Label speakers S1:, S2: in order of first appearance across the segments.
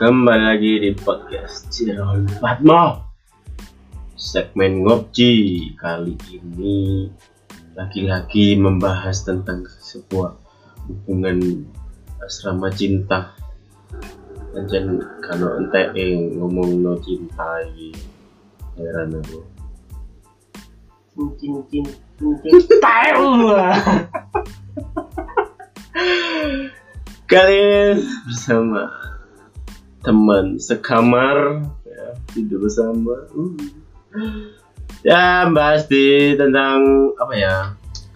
S1: Kembali lagi di podcast Cirol Fatmo Segmen Ngopci Kali ini Lagi-lagi membahas tentang sebuah hubungan asrama cinta. Dan kalau ente ngomong no cinta Heran aku
S2: cincin cincin cincin tahu
S1: Kali ini bersama teman sekamar ya, tidur bersama. Uh. ya bahas di tentang apa ya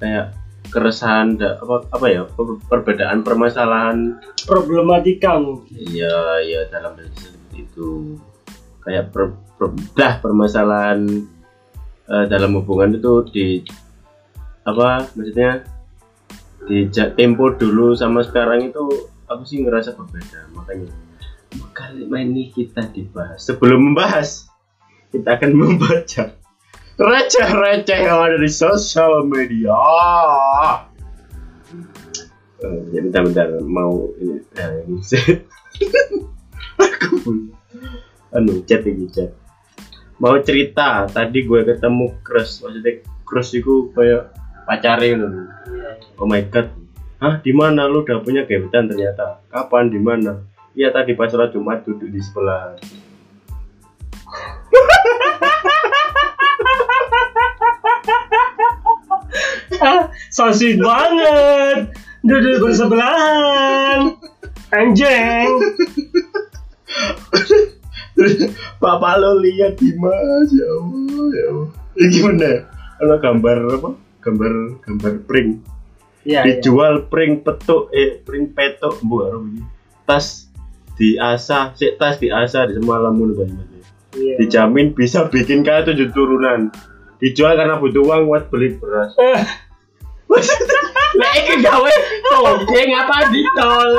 S1: kayak keresahan apa apa ya per- perbedaan permasalahan.
S2: Problematika mungkin.
S1: Iya iya dalam seperti itu. Kayak per, per- dah permasalahan eh, dalam hubungan itu di apa maksudnya di tempo dulu sama sekarang itu aku sih ngerasa berbeda makanya kali ini kita dibahas. Sebelum membahas kita akan membaca receh-receh yang ada di sosial media. Eh, ya bentar-bentar mau ini set aku anu chat ini chat. Mau cerita tadi gue ketemu crush maksudnya crush itu kayak pacarnya gitu oh my god. Hah di mana? Lu udah punya gebetan ternyata. Kapan di mana iya tadi pas sholat jumat duduk di sebelah.
S2: Ah so sweet banget. Duduk bersebelahan. Anjing.
S1: Bapak lo lihat di mas ya Allah ya Allah. Ini gimana ya? Ada gambar apa? Gambar gambar pring.
S2: Ya, ya.
S1: dijual pring petuk eh pring petuk bu tas diasah sik tas diasah di semalam mulu banyak
S2: Iya.
S1: dijamin bisa bikin kaya tujuh turunan. Dijual karena butuh uang buat beli beras.
S2: Eh,
S1: Lah iki gawe togeng apa ditol?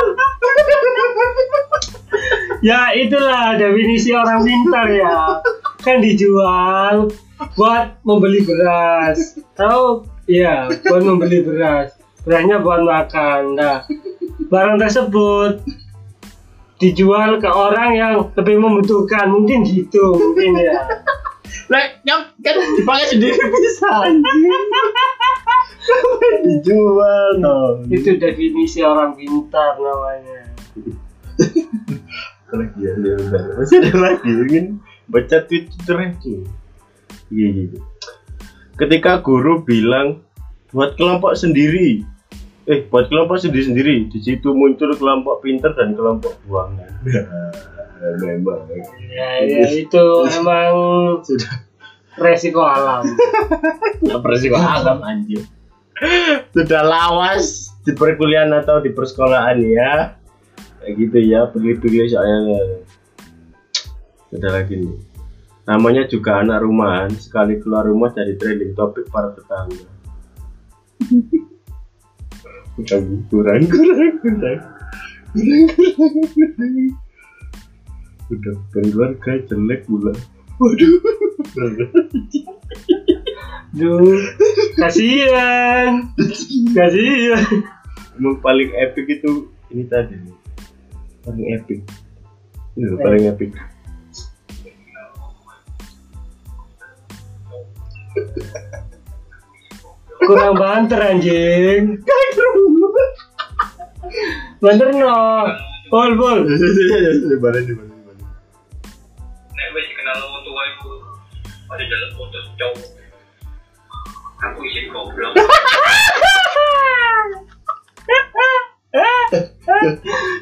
S2: ya itulah definisi orang pintar ya. Kan dijual buat membeli beras. Tahu? Ya buat membeli beras. Berasnya buat makan. Nah barang tersebut dijual ke orang yang lebih membutuhkan mungkin gitu mungkin ya
S1: Lah yang kan dipakai sendiri bisa. Dijual dong.
S2: itu definisi orang pintar namanya
S1: Lagi ya. Masih ada lagi ingin baca tweet terakhir. Iya gitu. Ketika guru bilang buat kelompok sendiri, eh buat kelompok sendiri sendiri, di situ muncul kelompok pinter dan kelompok buangan. Memang.
S2: ya, ya itu emang
S1: Sudah.
S2: resiko alam.
S1: Beresiko alam anjir. Sudah lawas di perkuliahan atau di persekolahan ya. Kayak gitu ya. Pilih-pilih soalnya. Ada lagi nih. Namanya juga anak rumahan. Sekali keluar rumah jadi trending topik para tetangga kurang kurang kurang kurang kurang kurang kurang udah keluarga jelek pula. Waduh.
S2: Duh, kasihan, kasihan.
S1: emang paling epic itu ini tadi. Nih. paling epic. Ini loh, paling epic
S2: Kurang banter anjing. Banter no. Bol
S1: mana di mana
S3: nek wis kenal wong tua iku ada jalan foto cowok aku isi goblok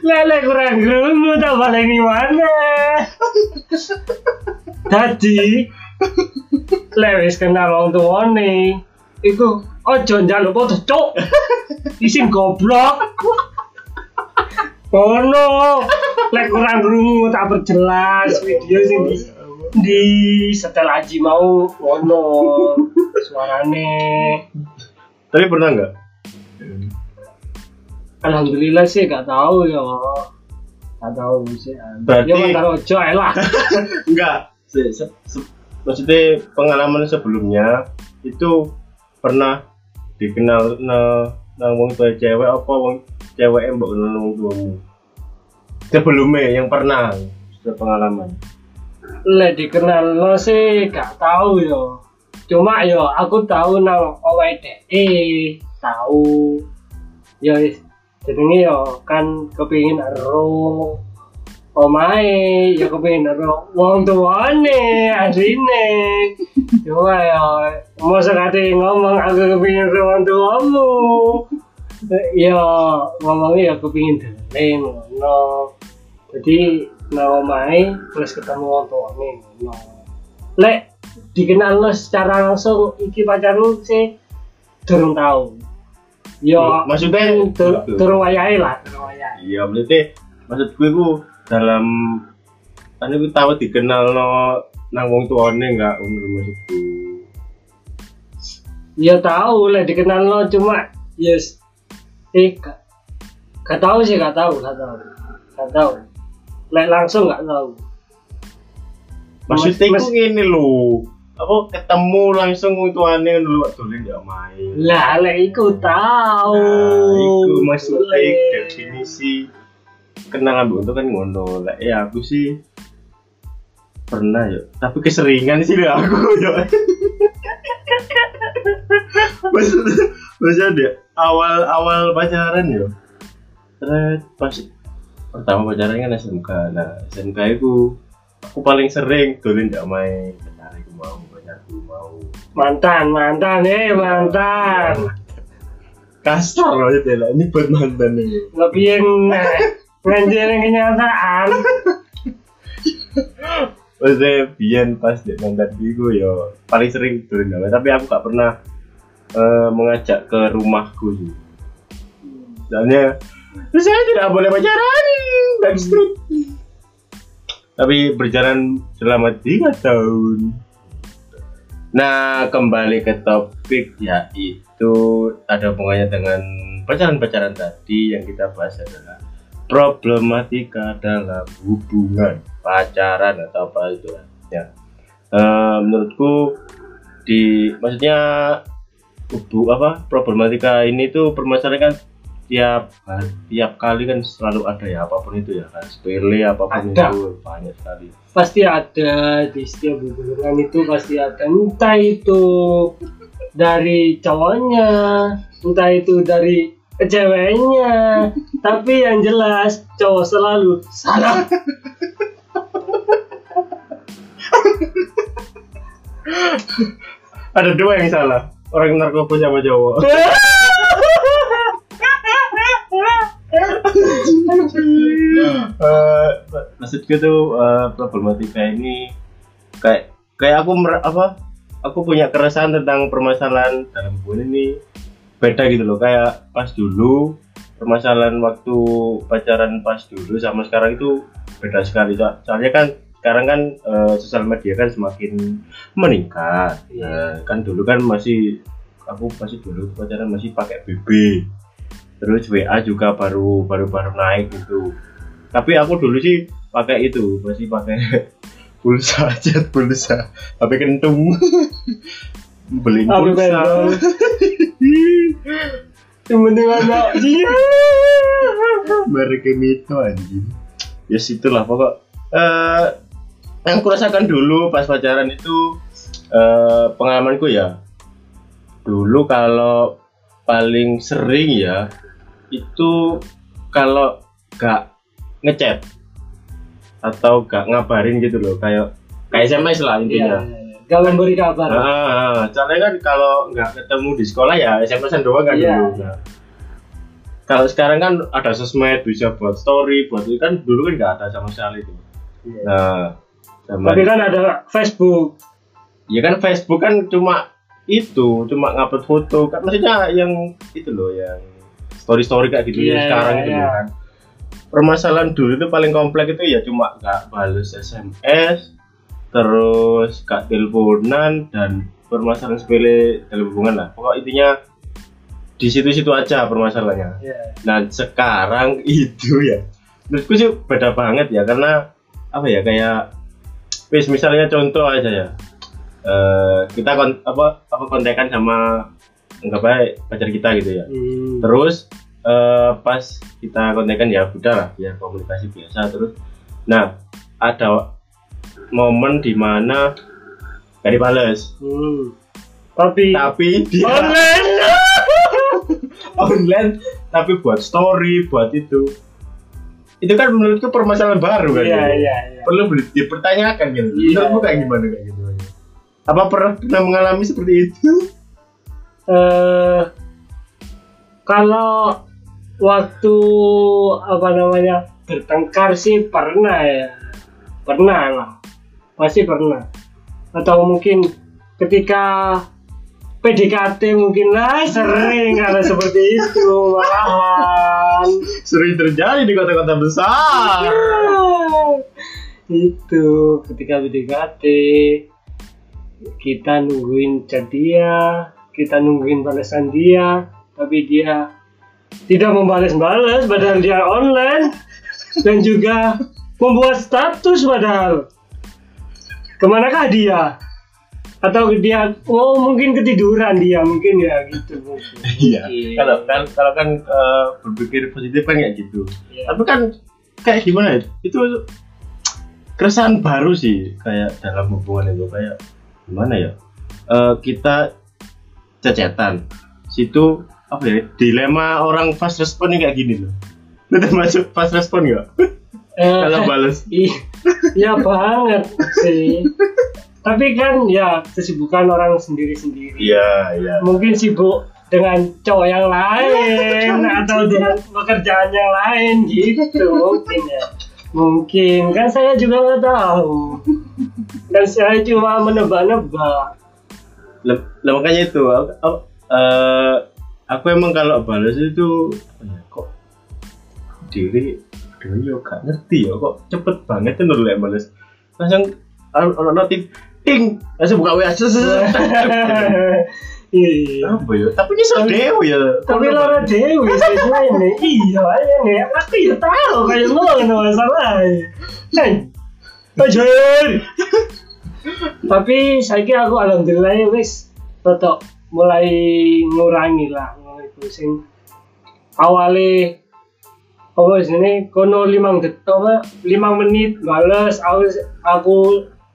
S2: Lele kurang gerungu tak balik di mana. Tadi lewis kenal wong tuane. Iku ojo njaluk foto cok. Isin goblok. Oh no, lek kurang gerungu tak perjelas video sing di, di setel aji mau ngono suarane.
S1: tapi pernah nggak
S2: Alhamdulillah sih gak tahu ya. Gak tahu sih.
S1: Berarti-
S2: Ya mantar ojo lah.
S1: enggak se- se- se- maksudnya pengalaman sebelumnya itu pernah dikenal na nang wong tua cewek apa wong cewek mbok kenal wong tuamu sebelumnya yang pernah sudah pengalaman
S2: Lek dikenal lo sih gak tahu yo. Cuma yo aku tahu nang OWDE tahu. Yo jenenge yo kan kepingin ero omae yo kepingin ero wong tuane asline. Cuma yo mau sekali ngomong aku kepingin ero wong tuamu. Yo ngomongnya yo kepingin dengerin ngono. Jadi nang omahe terus ketemu wong tuane ngono. Lek dikenal lo secara langsung iki pacarmu sih durung tahu. Yo
S1: Maksudnya-
S2: dur- durung wayahe lah, durung wayahe.
S1: iya berarti maksud gue ku dalam kan itu tahu dikenal no nang wong tuane enggak umur maksudku?
S2: Ya tahu lek dikenal lo cuma yes. Eh gak, gak tahu sih gak tahu gak tahu gak tahu. Lek langsung gak tahu.
S1: Maksudnya
S2: Mas-
S1: gini lo apa ketemu langsung wong tuane dulu waktu dolen ya main.
S2: Lah lek iku tahu.
S1: Nah, itu maksudnya definisi kenal ambek itu kan ngono. Lah ya aku sih pernah ya tapi keseringan sih lah aku ya maksudnya maksudnya deh awal awal pacaran ya terus pas pertama pacaran kan SMK nah SMK itu aku paling sering dolen gak main. Pacarku mau pacarku mau.
S2: Mantan mantan eh mantan.
S1: kasar loh lah ini buat mantan nih
S2: lebih nganjarin kenyataan
S1: Maksudnya Bian pas di mantan gue ya paling sering turun nama tapi aku gak pernah eh, mengajak ke rumahku sih. Soalnya saya tidak boleh pacaran backstreet. Tapi berjalan selama tiga tahun. Nah kembali ke topik yaitu ada hubungannya dengan pacaran-pacaran tadi yang kita bahas adalah problematika dalam hubungan pacaran atau apa itu ya. Eh, menurutku di maksudnya hubu apa problematika ini tuh permasalahan kan tiap tiap kali kan selalu ada ya apa pun itu ya kan. Sepele apa pun
S2: Ada.
S1: itu banyak sekali.
S2: Pasti ada di setiap hubungan itu pasti ada. Entah itu dari cowoknya entah itu dari ceweknya. Tapi yang jelas cowok selalu salah.
S1: Ada dua yang salah. Orang narkoba sama cowok. Eh, maksudku tuh eh, problematika ini kayak kayak aku mer- apa? Aku punya keresahan tentang permasalahan dalam hubungan ini beda gitu loh. Kayak pas dulu permasalahan waktu pacaran pas dulu sama sekarang itu beda sekali. So- soalnya kan sekarang kan eh, sosial media kan semakin meningkat. Nah, kan dulu kan masih aku masih dulu pacaran masih pakai BB terus WA juga baru baru baru naik gitu. Tapi aku dulu sih pakai itu masih pakai pulsa aja pulsa. HP kentung. Beli pulsa?
S2: Yang penting ada iya.
S1: Mereka itu anjing. Ya situlah pokok. Eh yang kurasakan dulu pas pacaran itu eh pengalamanku ya. Dulu kalau paling sering ya itu kalau gak ngechat atau gak ngabarin gitu loh kayak kayak SMS lah
S2: Iya,
S1: intinya
S2: gak memberi kabar
S1: Ah, soalnya kan kalau nggak ketemu di sekolah ya SMS-an doang kan
S2: Iya.
S1: dulu. Nah, kalau sekarang kan ada sosmed bisa buat story, buat itu kan dulu kan nggak ada sama sekali itu.
S2: Iya.
S1: Nah, sama
S2: tapi kan ada Facebook
S1: ya kan Facebook kan cuma itu, cuma ngupload foto kan maksudnya yang itu loh yang story-story kayak gitu
S2: Iya,
S1: yang sekarang
S2: iya,
S1: itu
S2: iya.
S1: kan. Permasalahan dulu itu paling kompleks itu ya cuma nggak balas SMS, terus gak teleponan dan permasalahan sepele dalam hubungan lah. Pokok intinya di situ-situ aja permasalahannya.
S2: Iya.
S1: Nah sekarang itu ya, menurutku sih beda banget ya karena apa ya kayak, wis misalnya contoh aja ya, Eh kita kon, apa apa kontekan sama nggak baik pacar kita gitu ya.
S2: Hmm.
S1: Terus eh, pas kita kontekan ya udah lah ya komunikasi biasa terus nah ada momen di mana gak dibales
S2: Hmm. Tapi
S1: tapi dia
S2: online.
S1: online tapi buat story buat itu itu kan menurutku permasalahan baru kan
S2: Iya
S1: gitu.
S2: iya iya.
S1: perlu dipertanyakan gitu
S2: Iya.
S1: menurutmu kayak gimana kayak gitu apa pernah pernah mengalami seperti itu
S2: eh kalau waktu apa namanya bertengkar sih pernah ya pernah lah pasti pernah. Atau mungkin ketika PDKT mungkin lah sering kalau seperti itu malahan.
S1: Sering terjadi di kota-kota besar.
S2: Itu ketika PDKT kita nungguin chat dia kita nungguin balasan dia tapi dia tidak membalas-balas padahal dia online dan juga membuat status padahal ke manakah dia? Atau dia oh mungkin ketiduran dia mungkin ya gitu. Mungkin.
S1: iya kalau kan kalau kan eh, berpikir positif kan kayak gitu.
S2: Iya.
S1: tapi kan kayak gimana ya? Itu keresahan baru sih kayak dalam hubungan itu kayak gimana ya? Eh, kita cecetan. Situ apa ya dilema orang fast respon kayak gini loh. Lu termasuk fast respon nggak?
S2: Eh,
S1: kalau balas
S2: Iya iya banget sih. Tapi kan ya kesibukan orang sendiri-sendiri.
S1: iya iya
S2: Mungkin sibuk dengan cowok yang lain atau dengan pekerjaan yang lain gitu mungkin ya. Mungkin kan saya juga nggak tahu. Dan saya cuma menebak-nebak.
S1: Lah makanya itu aku, aku, eh, aku emang kalau balas itu ya, kok diri aduh yo gak ngerti ya kok cepet banget tuh nurul balas langsung orang notif ting langsung buka WA set, set.
S2: Iya.
S1: apa ya tapi ini so dewe ya
S2: Tapi Dewi sih ini iya aja nih aku ya tahu kayak ngono masalah. Hei, Ajar. Tapi saya kira aku alhamdulillah ya wis tetap mulai ngurangi lah mulai pusing. Awalnya apa sini kono limang detik apa? Limang menit bales aku aku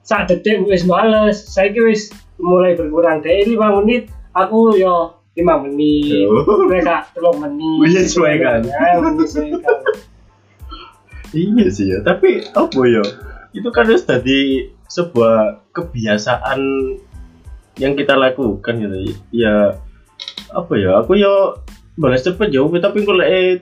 S2: sak detik wis bales saya kira wis mulai berkurang. Dari lima menit aku yo lima menit. Mereka telur menit.
S1: Menyesuaikan.
S2: ya menyesuaikan
S1: iya sih ya tapi apa ya? Itu kan harus jadi sebuah kebiasaan yang kita lakukan gitu. Ya apa ya? Aku ya balas cepet jauh tapi kalau eh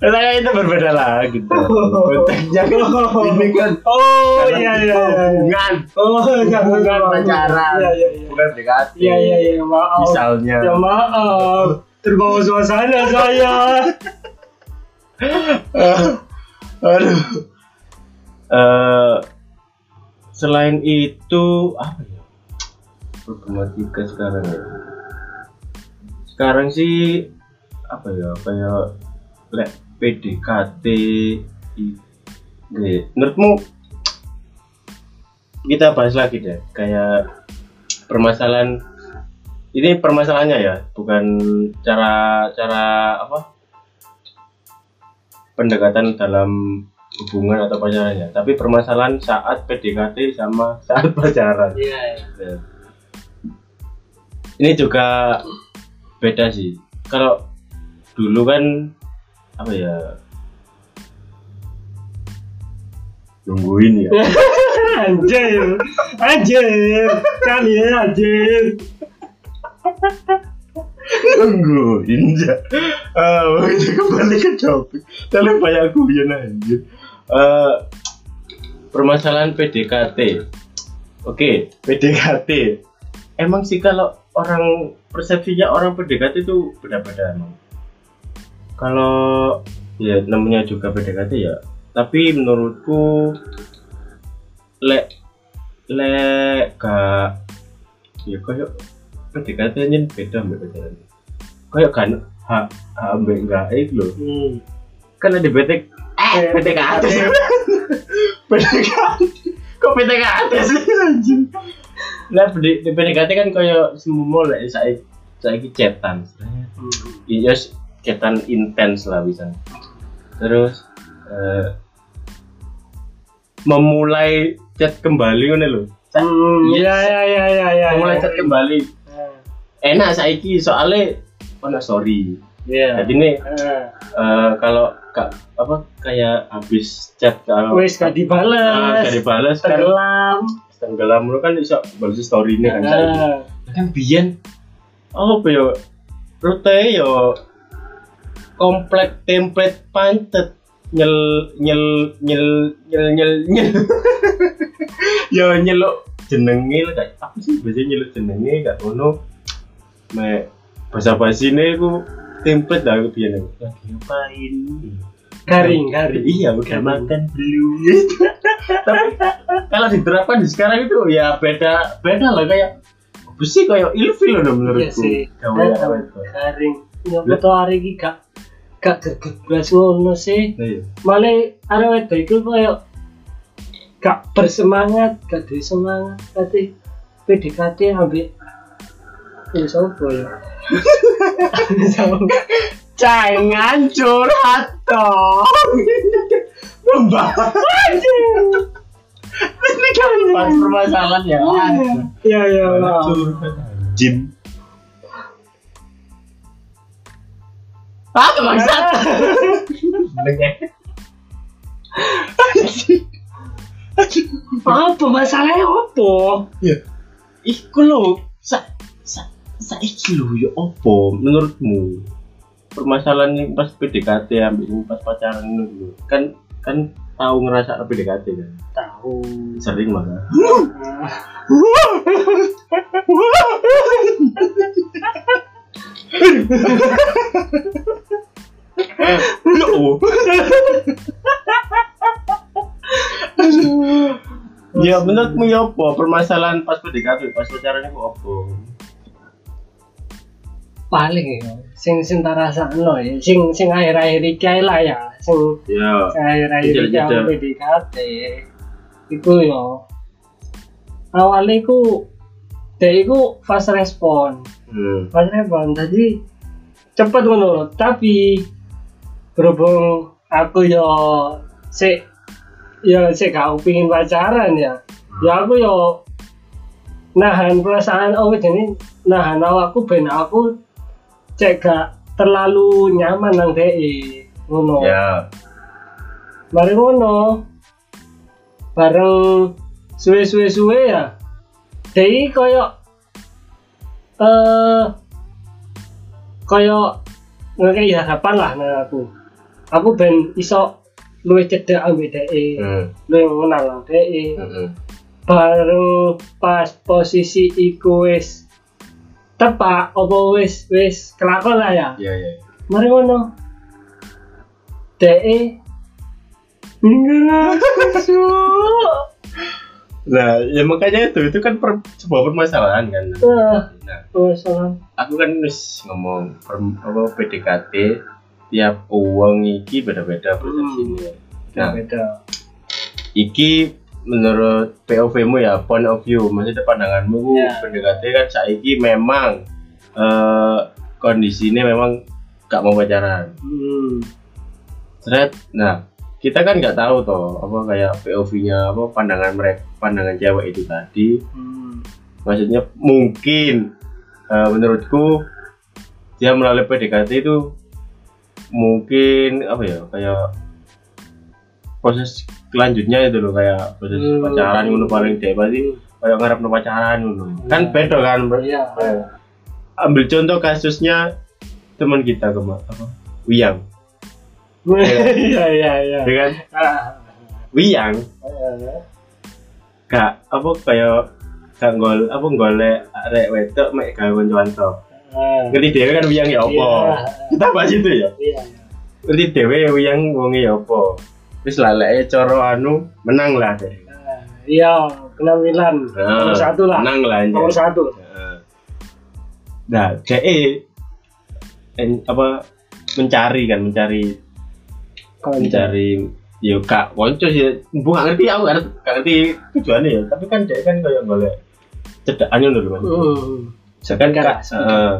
S1: Nah, itu berbeda lah gitu. Konteksnya kan ini kan
S2: oh iya iya iya.
S1: hubungan,
S2: oh iya
S1: hubungan pacaran,
S2: iya iya iya
S1: bukan dekati.
S2: iya iya iya maaf
S1: Misalnya.
S2: ya maaf terbawa suasana saya
S1: Aduh. Eh, selain itu apa ya? Problematika sekarang ya. Sekarang sih apa ya? Kayak lek PDKT i- Nggak, menurutmu kita bahas lagi deh kayak permasalahan ini permasalahannya ya bukan cara cara apa? Pendekatan dalam hubungan atau pacarannya tapi permasalahan saat PDKT sama saat pacaran.
S2: Iya
S1: Ya. ini juga beda sih. Kalau dulu kan apa ya? Nungguin ya?
S2: Anjir. Anjir. Kalian anjir.
S1: Nungguin ya ah itu kembali ke topik. Tapi banyak guyon anjir. Eh, permasalahan PDKT oke PDKT emang sih kalau orang persepsinya orang PDKT itu beda-beda emang kalau ya namanya juga PDKT ya. Tapi menurutku lek lek gak ya kayak PDKT nyen beda mbak pacaran kayak kan ha ha mbak enggak itu loh
S2: Hmm.
S1: kan ada betek eh PDKT. PDKT. Kok PDKT sih anjing? Lah di, di PDKT kan kayak semua lah saya saya chatan iya chatan intens lah bisa terus eh, memulai chat kembali ngono lho
S2: Hmm,
S1: Yes.
S2: iya iya iya iya iya.
S1: memulai chat kembali
S2: Ah,
S1: enak saiki soalnya ono story
S2: Iya.
S1: jadi nih
S2: Ah,
S1: eh, kalau kak apa kayak habis chat kalau
S2: Wes gak
S1: ah,
S2: dibales.
S1: gak dibales kan
S2: Tenggelam.
S1: tenggelam lu kan bisa balas story ini kan
S2: Ah,
S1: kan biyen oh yo rute yo komplek template pancet. Nyel nyel nyel nyel nyel nyel. Yo nyeluk jenenge lah kayak apa sih biasanya nyeluk jenenge? Gak ngono. Me bahasa basi ini aku template dah aku biyen lagi ngapain?
S2: Garing, garing.
S1: iya udah makan belum tapi kalau diterapkan di sekarang itu ya beda beda lah kayak apa sih kayak ilfil loh menurutku.
S2: Iya sih. Garing. Ya betul hari ini gak gak greget blas ngono sih.
S1: Iya.
S2: Malah arek wedok iku koyo gak bersemangat, gak duwe semangat. Tapi PDKT ambek Ya sopo ya? Sopo?
S1: jangan curhat dong membahas ini kan pas permasalahan ya
S2: Iya iya. Pak.
S1: curhat jim ah kebangsaan
S2: Apa masalahnya? Apa?
S1: ya iku lo sa sa saiki lo ya opo menurutmu? Permasalahan yang pas PDKT ambil pas pacaran itu kan kan tahu ngerasa PDKT kan?
S2: Tahu.
S1: sering malah ya menurutmu ya apa permasalahan pas PDKT pas pacaran itu apa
S2: Paling ya, sing sing tak rasakno ya, sing sing akhir-akhir iki ae lah ya, sing
S1: ya
S2: sing akhir-akhir iki
S1: Jeda-jeda.
S2: aku PDKT. Iku yo. Awalnya iku dia iku fast respon.
S1: hmm.
S2: Fast respon cepet ngono loh, tapi berhubung aku yo si yo si gak pingin pacaran ya. Ya aku yo nahan perasaan oh jadi nahan awakku ben aku cek gak terlalu nyaman nang DE ngono.
S1: ya
S2: Mari ngono. Bareng suwe-suwe suwe ya. DE koyo eh koyo ngekei harapan lah nang aku. Aku ben iso luwih cedek ambek DE.
S1: hmm.
S2: Luwih mengenal nang DE.
S1: Hmm.
S2: bareng pas posisi iku wis tepak apa wis wis kelakon lah ya
S1: ya ya
S2: mari ngono DE ninggal aku.
S1: Nah ya makanya itu itu kan per, sebuah permasalahan kan
S2: Ah.
S1: nah
S2: Oh, salah.
S1: aku kan wis ngomong per, apa PDKT tiap uang iki beda-beda persepsinya nah
S2: beda
S1: iki menurut POV mu ya point of view maksudnya pandanganmu
S2: Ya.
S1: PDKT kan saiki memang eh kondisinya memang gak mau pacaran
S2: hmm.
S1: Seret, nah kita kan nggak tahu toh apa kayak POV-nya apa pandangan mereka pandangan cewek itu tadi
S2: Hmm.
S1: maksudnya mungkin eh, menurutku dia melalui PDKT itu mungkin apa ya kayak proses kelanjutnya itu loh kayak proses
S2: Hmm.
S1: pacaran ngono paling dia pasti kayak ngarep pacaran ngono kan
S2: Iya.
S1: beda kan Bro?
S2: iya
S1: ambil contoh kasusnya teman kita kema apa Wiyang
S2: iya iya iya.
S1: Ya kan?
S2: Ah.
S1: Wiyang. Gak apa kayak gak gol apa golek arek wedok mek gawe koncoan tok
S2: Ah.
S1: ngerti dhewe kan Wiyang ya apa?
S2: Iya.
S1: kita bahas itu ya?
S2: Iya
S1: ngerti dhewe Wiyang wonge ya apa? Wis laleke cara anu menang lah deh
S2: Ah, iya penampilan nomor satu lah.
S1: menang lah
S2: nomor satu.
S1: Nah DE en- apa mencari kan mencari mencari ya kak konco sih. Bu gak ngerti aku gak ngerti, gak ngerti tujuannya ya. Tapi kan dia kan kayak golek cedakannya dulu kan
S2: Hmm.
S1: Misalkan
S2: Kan,
S1: kak eh,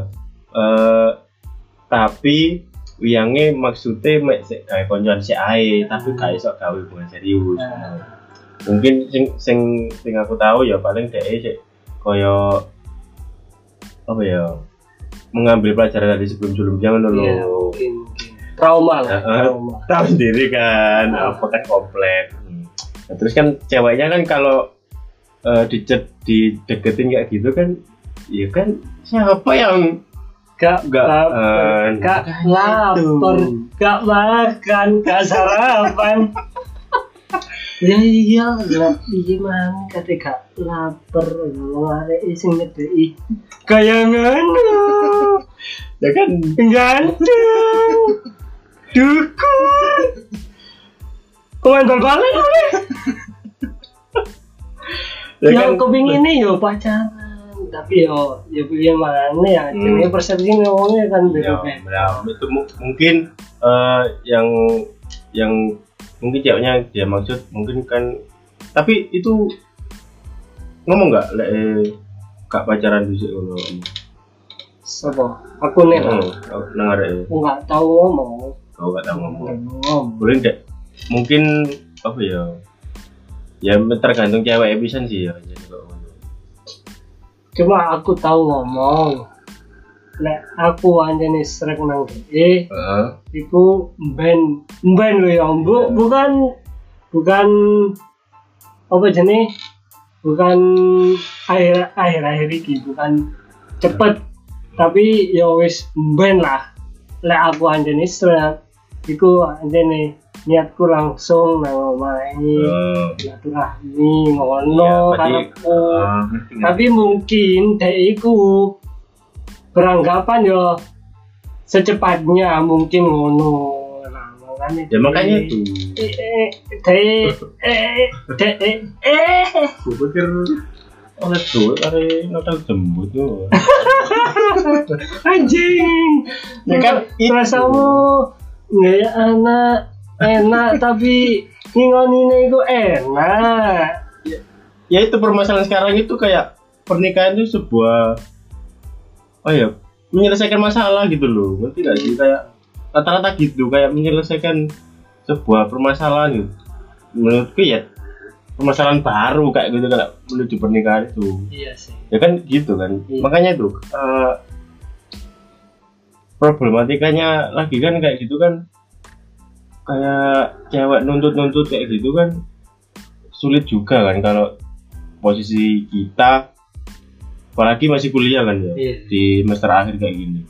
S1: eh, tapi wiyangnya maksudnya mek sik gawe koncoan si ae tapi gak iso gawe hubungan serius.
S2: Nah.
S1: mungkin sing sing sing aku tahu ya paling dhek sik kaya apa ya mengambil pelajaran dari sebelum-sebelumnya ngono lho.
S2: Trauma lah. Trauma
S1: tahu sendiri kan apa kan komplek Hmm. Nah, terus kan ceweknya kan kalau eh, dicet dideketin kayak gitu kan ya kan siapa yang
S2: gak
S1: Gak,
S2: lapar
S1: eh,
S2: gak lapar gak makan gak sarapan. Ya iya lah iya kata gak lapar. Ngare sing ngedei kaya ngono.
S1: Ya kan?
S2: Ganteng dukun pemain bal-balan boleh
S1: ya
S2: ya
S1: kan
S2: aku pingin yo pacaran tapi yo ya pilih mana ya
S1: Hmm.
S2: persepsi ngomongnya kan
S1: ya,
S2: beda
S1: ya, itu mu- mungkin eh, yang yang mungkin ceweknya dia maksud mungkin kan tapi itu ngomong nggak lek eh, gak pacaran dulu ngono
S2: Sopo? Aku nih.
S1: Oh, nang arek ya.
S2: Aku nggak tahu ngomong.
S1: Kau gak tahu ngomong.
S2: Nggak.
S1: Boleh enggak? Mungkin apa ya? Ya tergantung cewek bisa sih ya.
S2: Cuma aku tahu ngomong. Lek aku anjane srek nang DE,
S1: Heeh.
S2: iku ben ben lho ya, Bu. Bukan bukan apa jenis bukan akhir akhir akhir iki bukan cepet tapi ya wis ben lah lek aku anjene srek iku anjene niatku langsung nang omahe
S1: Oh.
S2: silaturahmi ngono
S1: Ya, berarti-
S2: karepku
S1: Ah, ngerti.
S2: tapi mungkin dek iku beranggapan yo secepatnya mungkin ngono nah, makanya
S1: Ya makanya itu.
S2: eh eh dek eh dek eh eh
S1: Gue pikir oleh duit hari Natal jembut tuh.
S2: anjing
S1: Ya kan, itu.
S2: Nggak anak enak. Tapi ngingonine itu enak.
S1: Ya itu permasalahan sekarang itu kayak pernikahan itu sebuah oh ya menyelesaikan masalah gitu loh. Ngerti gak sih? Kayak rata-rata gitu kayak menyelesaikan sebuah permasalahan gitu. Menurutku ya permasalahan baru kayak gitu kan menuju pernikahan itu.
S2: Iya sih.
S1: Ya kan gitu kan?
S2: Iya.
S1: makanya tuh eh, problematikanya lagi kan kayak gitu kan kayak cewek nuntut-nuntut kayak gitu kan sulit juga kan kalau posisi kita apalagi masih kuliah kan ya
S2: Iya.
S1: di semester akhir kayak gini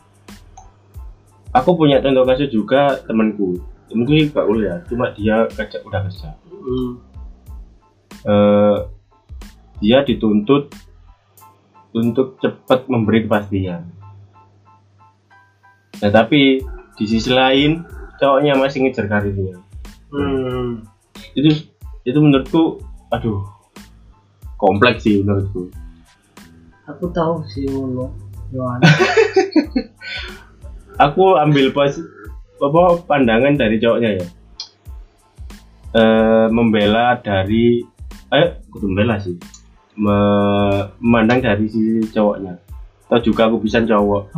S1: aku punya contoh kasus juga temanku mungkin gak kuliah cuma dia kerja udah kerja
S2: hmm.
S1: eh, dia dituntut untuk cepat memberi kepastian. Nah tapi di sisi lain cowoknya masih ngejar karirnya.
S2: Hmm.
S1: Itu itu menurutku, aduh kompleks sih menurutku.
S2: aku tahu sih Yohan
S1: Aku ambil pos apa pandangan dari cowoknya ya. Eh, membela dari, eh, kudu membela sih. Me- memandang dari sisi cowoknya. Atau juga aku bisa cowok.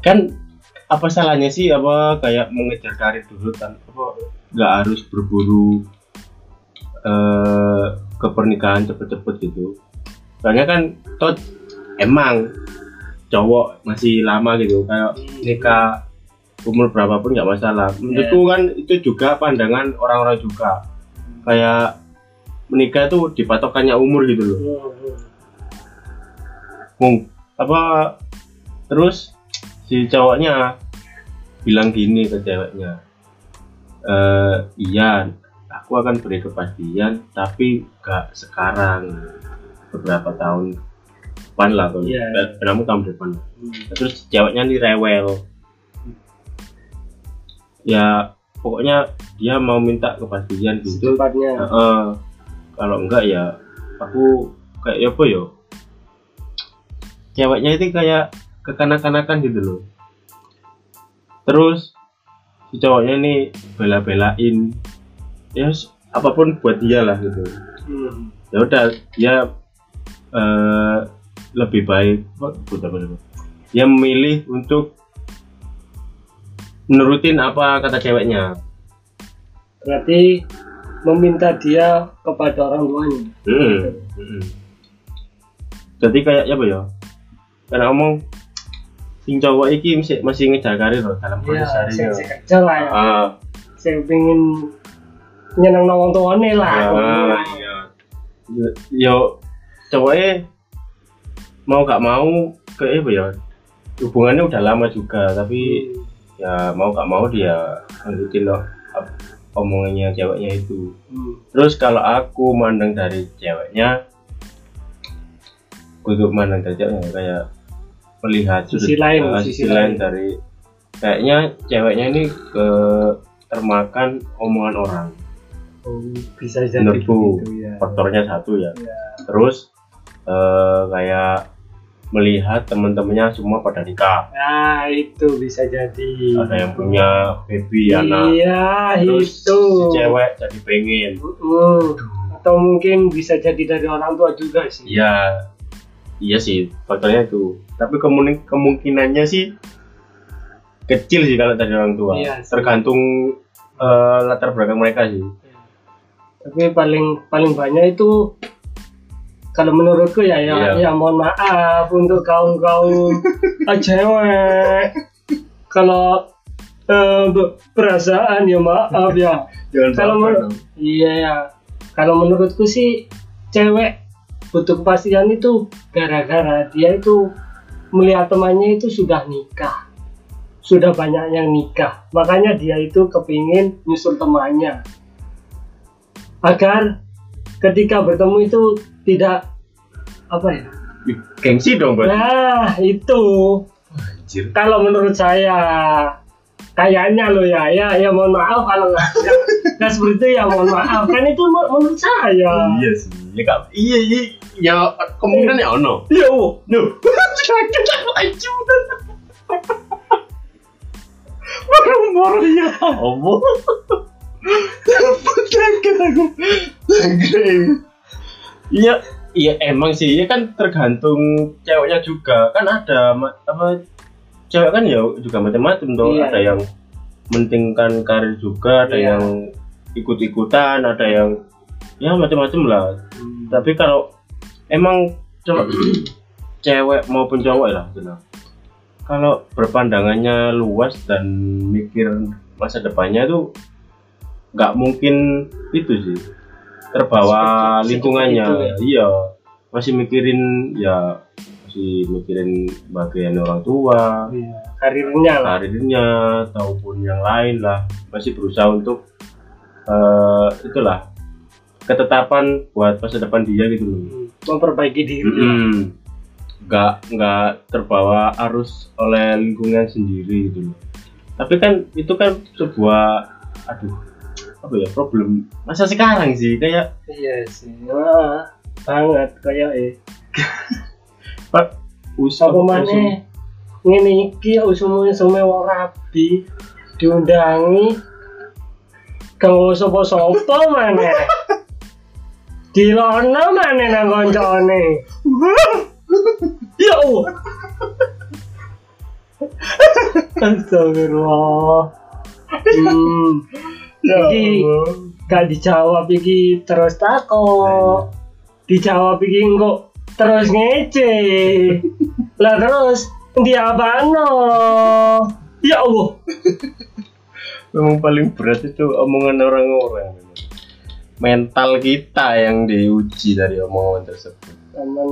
S1: Kan apa salahnya sih apa kayak mengejar karir dulu kan? Apa nggak harus berburu eh ke pernikahan cepet-cepet gitu? Soalnya kan tot emang cowok masih lama gitu. Kayak nikah umur berapapun nggak masalah. Menurutku kan itu juga pandangan orang-orang juga. Kayak menikah tuh dipatokannya umur gitu loh. Mung- apa terus si cowoknya bilang gini ke ceweknya eh iya aku akan beri kepastian tapi gak sekarang beberapa tahun depan lah kalau yeah. kamu tahun depan. Terus ceweknya nih rewel. Ya pokoknya dia mau minta kepastian gitu.
S2: Secepatnya.
S1: Heeh. kalau enggak ya aku kayak apa yo ceweknya itu kayak kekanak-kanakan gitu loh terus si cowoknya nih bela-belain ya apa pun buat dia lah gitu
S2: Hmm.
S1: ya udah dia eh, lebih baik dulu? dia memilih untuk menurutin apa kata ceweknya
S2: Berarti meminta dia kepada orang tuanya.
S1: Hmm. hmm. Jadi kayak apa ya? Karena ngomong sing cowok iki masih, masih ngejar karir loh dalam proses
S2: Iya,
S1: hari
S2: saya kerja lah ya. Saya pengen nyenang nawang tuane lah.
S1: ya, iya. Yo- Yo cowoknya mau gak mau kayak apa ya? Hubungannya udah lama juga, tapi ya mau gak mau dia lanjutin loh omongannya ceweknya itu.
S2: Hmm.
S1: Terus kalau aku mandang dari ceweknya, untuk mandang dari ceweknya kayak melihat
S2: Sisi
S1: sudut-
S2: lain,
S1: eh,
S2: sisi
S1: sisi
S2: lain.
S1: lain dari kayaknya ceweknya ini ke termakan omongan orang.
S2: Oh, bisa jadi
S1: Menurutku
S2: begitu ya.
S1: faktornya satu ya.
S2: Ya.
S1: Terus eh, kayak melihat teman-temannya semua pada nikah,
S2: Nah, itu bisa jadi.
S1: ada yang punya baby anak,
S2: Iya,
S1: terus
S2: itu.
S1: si cewek jadi pengen.
S2: Hmm. Atau mungkin bisa jadi dari orang tua juga sih.
S1: Iya, iya sih faktornya itu. Tapi kemungkin kemungkinannya sih kecil sih kalau dari orang tua.
S2: Iya sih.
S1: Tergantung eh, latar belakang mereka sih.
S2: Tapi paling paling banyak itu kalau menurutku ya ya,
S1: Iya.
S2: ya mohon maaf untuk kaum kaum cewek kalau eh, be- perasaan ya maaf ya kalau iya ya kalau menurutku sih cewek butuh kepastian itu gara-gara dia itu melihat temannya itu sudah nikah. Sudah banyak yang nikah. Makanya dia itu kepingin nyusul temannya. Agar ketika bertemu itu tidak apa ya?
S1: Gengsi dong buat
S2: nah itu.
S1: Anjir.
S2: kalau menurut saya kayaknya lo ya. Ya ya mohon maaf kalau nggak nggak seperti itu ya mohon maaf. Kan itu men- menurut saya.
S1: Iya sih. Ya iya iya. Ya kemungkinan ya ono.
S2: ya oh.
S1: Duh. Sakit aku. Baru-baru ya. Apa? Sakit aku. Sakit. Iya, iya emang sih. Ya kan tergantung ceweknya juga. Kan ada apa cewek kan ya juga macam-macam tuh.
S2: Iya.
S1: Ada yang mentingkan karir juga, ada
S2: Iya.
S1: yang ikut-ikutan, ada yang ya macam-macam lah. Tapi kalau emang cewek maupun cowok lah gitu. Kalau berpandangannya luas dan mikir masa depannya tuh nggak mungkin itu sih. Terbawa
S2: Seperti-
S1: lingkungannya.
S2: itu
S1: iya. Masih mikirin ya masih mikirin bagian orang tua.
S2: Iya, karirnya lah.
S1: Karirnya ataupun yang lain lah. Masih berusaha untuk eh, itulah ketetapan buat masa depan dia gitu loh.
S2: Hmm, memperbaiki diri
S1: Mm-mm. nggak nggak terbawa arus oleh lingkungan sendiri gitu loh. Tapi kan itu kan sebuah aduh apa ya problem masa sekarang sih kayak
S2: iya sih. Wah, banget kayak eh.
S1: Pak usah
S2: apa mana ngene iki usume usume wong rabi diundangi kang sapa-sapa mana dilono mana nang koncone. Ya Allah. Astagfirullah. Hmm,
S1: ya
S2: Iki- gak dijawab iki terus tako dijawab iki kok terus ngece. Lah terus dia apa ya Allah.
S1: Memang paling berat itu omongan orang-orang. Mental kita yang diuji dari omongan tersebut.
S2: Temen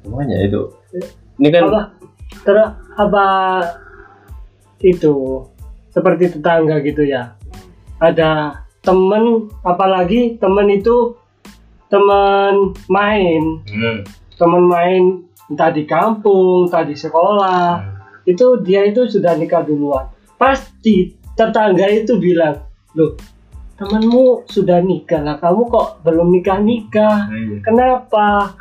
S1: semuanya itu. Ini kan
S2: apa terus apa itu seperti tetangga gitu ya. Ada temen apalagi temen itu temen main.
S1: Hmm.
S2: temen main entah di kampung entah di sekolah. Itu dia itu sudah nikah duluan. Pasti tetangga itu bilang loh temanmu sudah nikah lah. Kamu kok belum nikah nikah kenapa?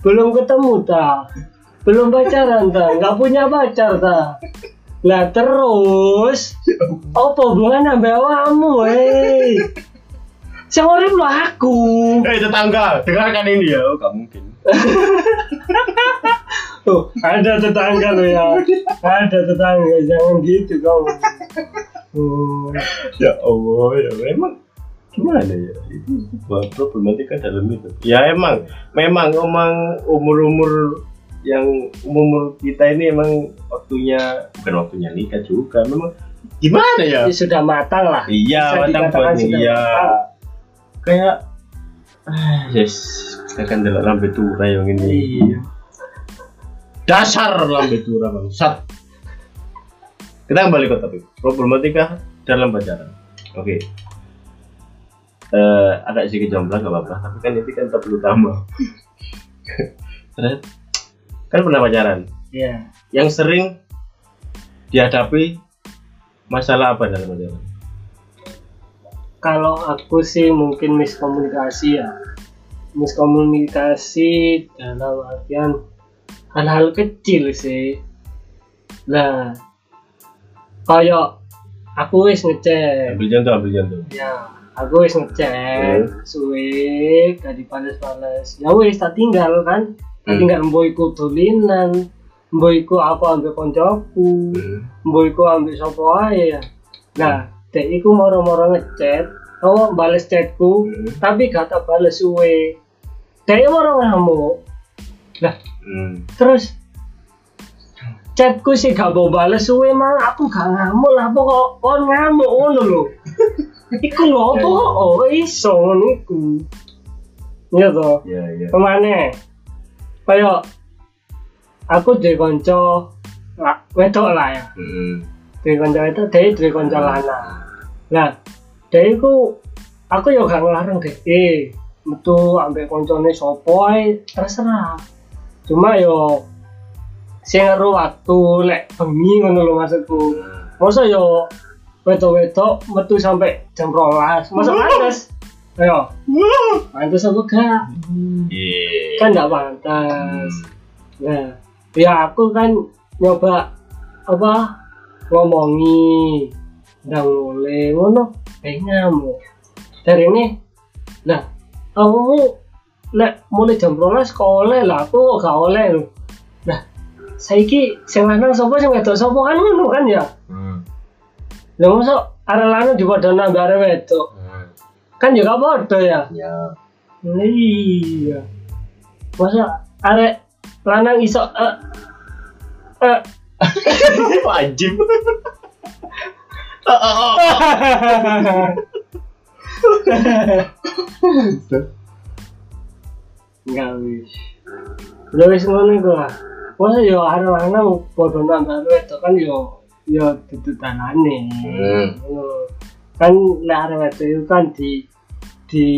S2: Belum ketemu ta? Belum pacaran ta? Nggak punya pacar ta? Lah terus? Apa hubungan ambek awakmu hei? Sing urip lo aku.
S1: Eh tetangga, dengarkan ini ya. Oh, gak mungkin.
S2: Tuh, ada tetangga lo ya. Ada tetangga, jangan gitu kamu. Oh,
S1: ya Allah, ya memang gimana ya itu problematika dalam itu ya emang memang emang umur umur yang umur kita ini emang waktunya bukan waktunya nikah juga memang gimana ya
S2: ini sudah matang lah.
S1: iya
S2: Bisa
S1: matang
S2: sudah
S1: iya kayak ah, yes akan dalam lambe tura yang ini
S2: Iya.
S1: Dasar lambe tura bangsat kita kembali ke topik. Problematika dalam pacaran. Oke. Eh agak sedikit jomblo gak apa-apa. Tapi kan itu kan topik utama kan pernah pacaran?
S2: Iya.
S1: yang sering dihadapi masalah apa dalam pacaran?
S2: Kalau aku sih mungkin miskomunikasi ya. Miskomunikasi dalam artian hal-hal kecil sih. Nah, kayak aku wis ngecek.
S1: Ambil contoh ambil contoh.
S2: Ya aku wis ngecek suwe gak dipales-pales ya wis tak tinggal kan. Tak
S1: Hmm.
S2: tinggal mbok iku dolinan mbok iku aku ambek koncoku mbok iku ambek sapa ae ya nah dek iku moro-moro ngechat oh bales chatku
S1: Hmm.
S2: tapi gak tak bales suwe. Dek moro ngamuk. Lah
S1: Hmm.
S2: terus chatku sih gak mau bales suwe mang aku gak ngamuk lah apa kok kon ngamuk ngono lho. Iku lho apa? Kok oh iso ngono iku. Iya toh
S1: ya ya.
S2: Ke mana kayak aku konco lah wedok lah ya.
S1: Hmm.
S2: di konco itu dia di konco lanang. Nah dia itu aku ya gak ngelarang deh eh metu ambek koncone sopo ae terserah cuma yo sing ngeru waktu lek bengi ngono lho maksudku. Masa yo wedok-wedok metu sampai jam rolas. Masa pantes. Ayo. Pantes apa gak?
S1: Iya.
S2: kan nggak pantas nah ya aku kan nyoba apa ngomongi ndang mulai ngono. Ngamuk dari ini nah kamu lek mulai jam rolas kok oleh lah aku gak oleh nah saiki sing lanang sapa sing wedok sapa kan ngono kan ya
S1: Hmm.
S2: lha mosok arek lanang dipadha nambah arek wedok
S1: Hmm.
S2: kan juga padha ya
S1: Ya.
S2: Iya. Masa arek lanang iso eh eh
S1: Wajib. Oh, oh, oh.
S2: Enggak wis. Udah wis ngono iku lah. Masa yo arek lanang padha nambah wedok kan yo yo ditutanane.
S1: Hmm.
S2: Ngono. Kan lek arek wedok itu kan di di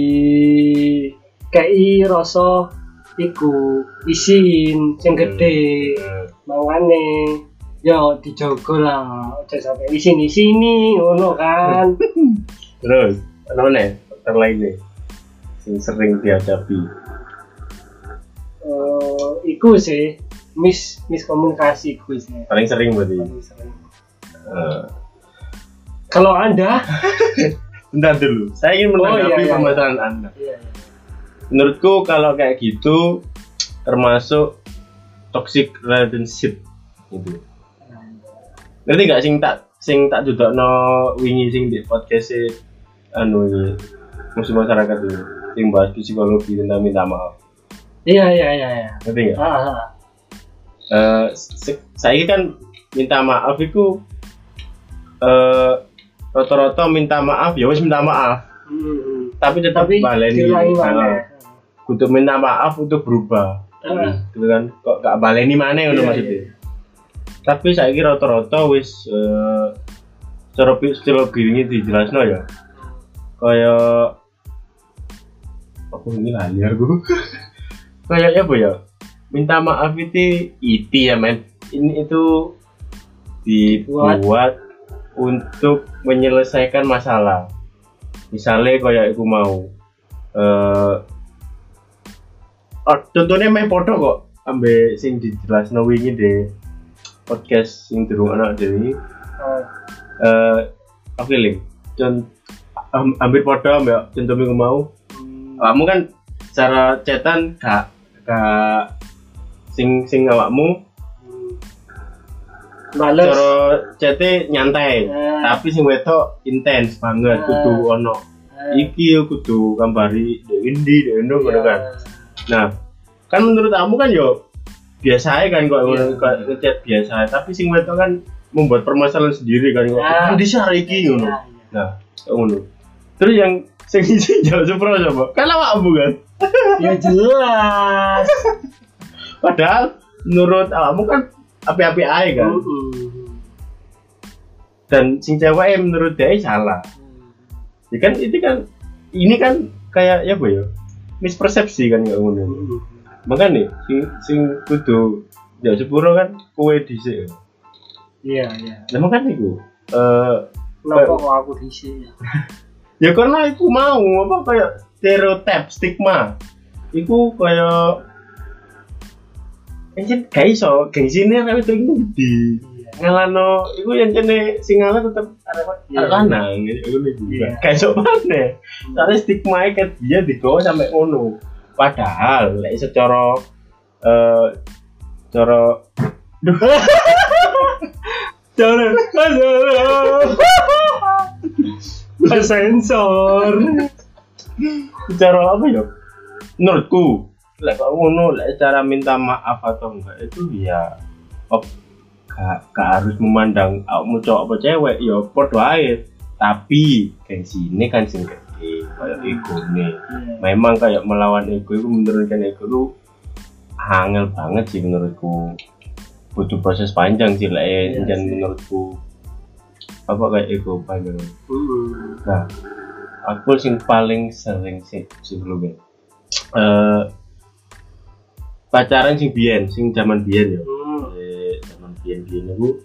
S2: kei rasa iku isin sing gede. mangane yo dijogo lah aja sampai di sini sini ngono kan
S1: Terus, apa nih? Faktor lainnya yang sering dihadapi.
S2: Eh, iku sih mis miskomunikasi iku sih
S1: Paling sering berarti.
S2: Paling sering.
S1: Eh,
S2: kalau anda
S1: bentar dulu. Saya ingin
S2: Oh, iya,
S1: menanggapi
S2: iya,
S1: permasalahan Anda.
S2: iya,
S1: Menurutku kalau kayak gitu termasuk toxic relationship gitu. Ngerti nggak sing tak sing tak dudukno wingi sing di podcast anu ini musuh masyarakat itu sing bahas psikologi tentang minta maaf.
S2: Iya iya iya iya.
S1: Ngerti nggak?
S2: ah, ah.
S1: Eh, se- saya kan minta maaf itu eh rata-rata minta maaf ya wis minta maaf.
S2: Hmm,
S1: tapi tetap
S2: tapi
S1: baleni Nah,
S2: mana?
S1: untuk minta maaf untuk berubah.
S2: Ah.
S1: gitu kan? Kok gak baleni mana ngono
S2: Iya,
S1: maksudnya? tapi saya kira rata-rata wis eh cara psikologi ini dijelasno ya. Kayak apa ini lali aku kayak apa ya? Minta maaf itu iti ya men. Ini itu dibuat untuk menyelesaikan masalah. Misalnya kayak aku mau eh oh, contohnya main foto kok. Ambe sing dijelasno wingi deh. Podcast sing durung ana dhewe
S2: Oh,
S1: eh oke link con am- hampir padha ambek contoh mau.
S2: Hmm,
S1: awakmu kan secara cetan gak gak sing sing awakmu.
S2: Males.
S1: cara cete nyantai
S2: Eh.
S1: tapi sing wedok intens banget
S2: Eh.
S1: kudu ono
S2: Eh,
S1: iki yo kudu gambari dek endi dek endo ngono
S2: iya.
S1: kan nah kan menurut kamu kan yo biasa aja kan kok
S2: Iya.
S1: kok ngechat biasa tapi sing wedok kan membuat permasalahan sendiri kan kok
S2: Ah.
S1: endi sih hari iki ngono
S2: Iya, iya.
S1: nah ngono terus yang sing isi jauh sepro coba kan awakmu kan
S2: Ya jelas.
S1: padahal menurut awakmu kan api-api aja kan
S2: Mm-mm.
S1: dan sing cewek menurut dia salah ya kan itu kan ini kan kayak ya apa ya mispersepsi kan kayak ngono
S2: Mm-mm.
S1: makanya sing sing kudu ya sepuro kan kowe dhisik
S2: Iya, iya.
S1: nah makanya iku eh
S2: Kenapa kok aku di sini?
S1: ya karena iku mau apa kayak stereotip stigma iku kayak Encen gak iso, gengsine arek itu itu gede.
S2: Iya.
S1: Ngalano, iku yang jene sing ngalah tetep arek
S2: Iya.
S1: arek lanang gitu iku.
S2: Iya.
S1: Gak iso maneh. Soalnya stigma ket dia digawa sampai ngono. Padahal lek secara eh cara duh
S2: Cara, cara. Sensor.
S1: secara apa ya? Menurutku lek kok ngono lek cara minta maaf atau enggak itu ya op, gak, gak harus memandang awakmu cowok apa cewek? Ya podo ae. Tapi gengsi ini kan sing gede kayak ego nih. Memang kayak melawan ego itu menurunkan ego itu angel banget sih menurutku. Butuh proses panjang sih lah ya menurutku apa kayak ego panjang
S2: Mm.
S1: nah aku sing paling sering sih sebelumnya eh pacaran sing biyen sing zaman biyen ya
S2: Mm.
S1: Eh, zaman biyen biyen itu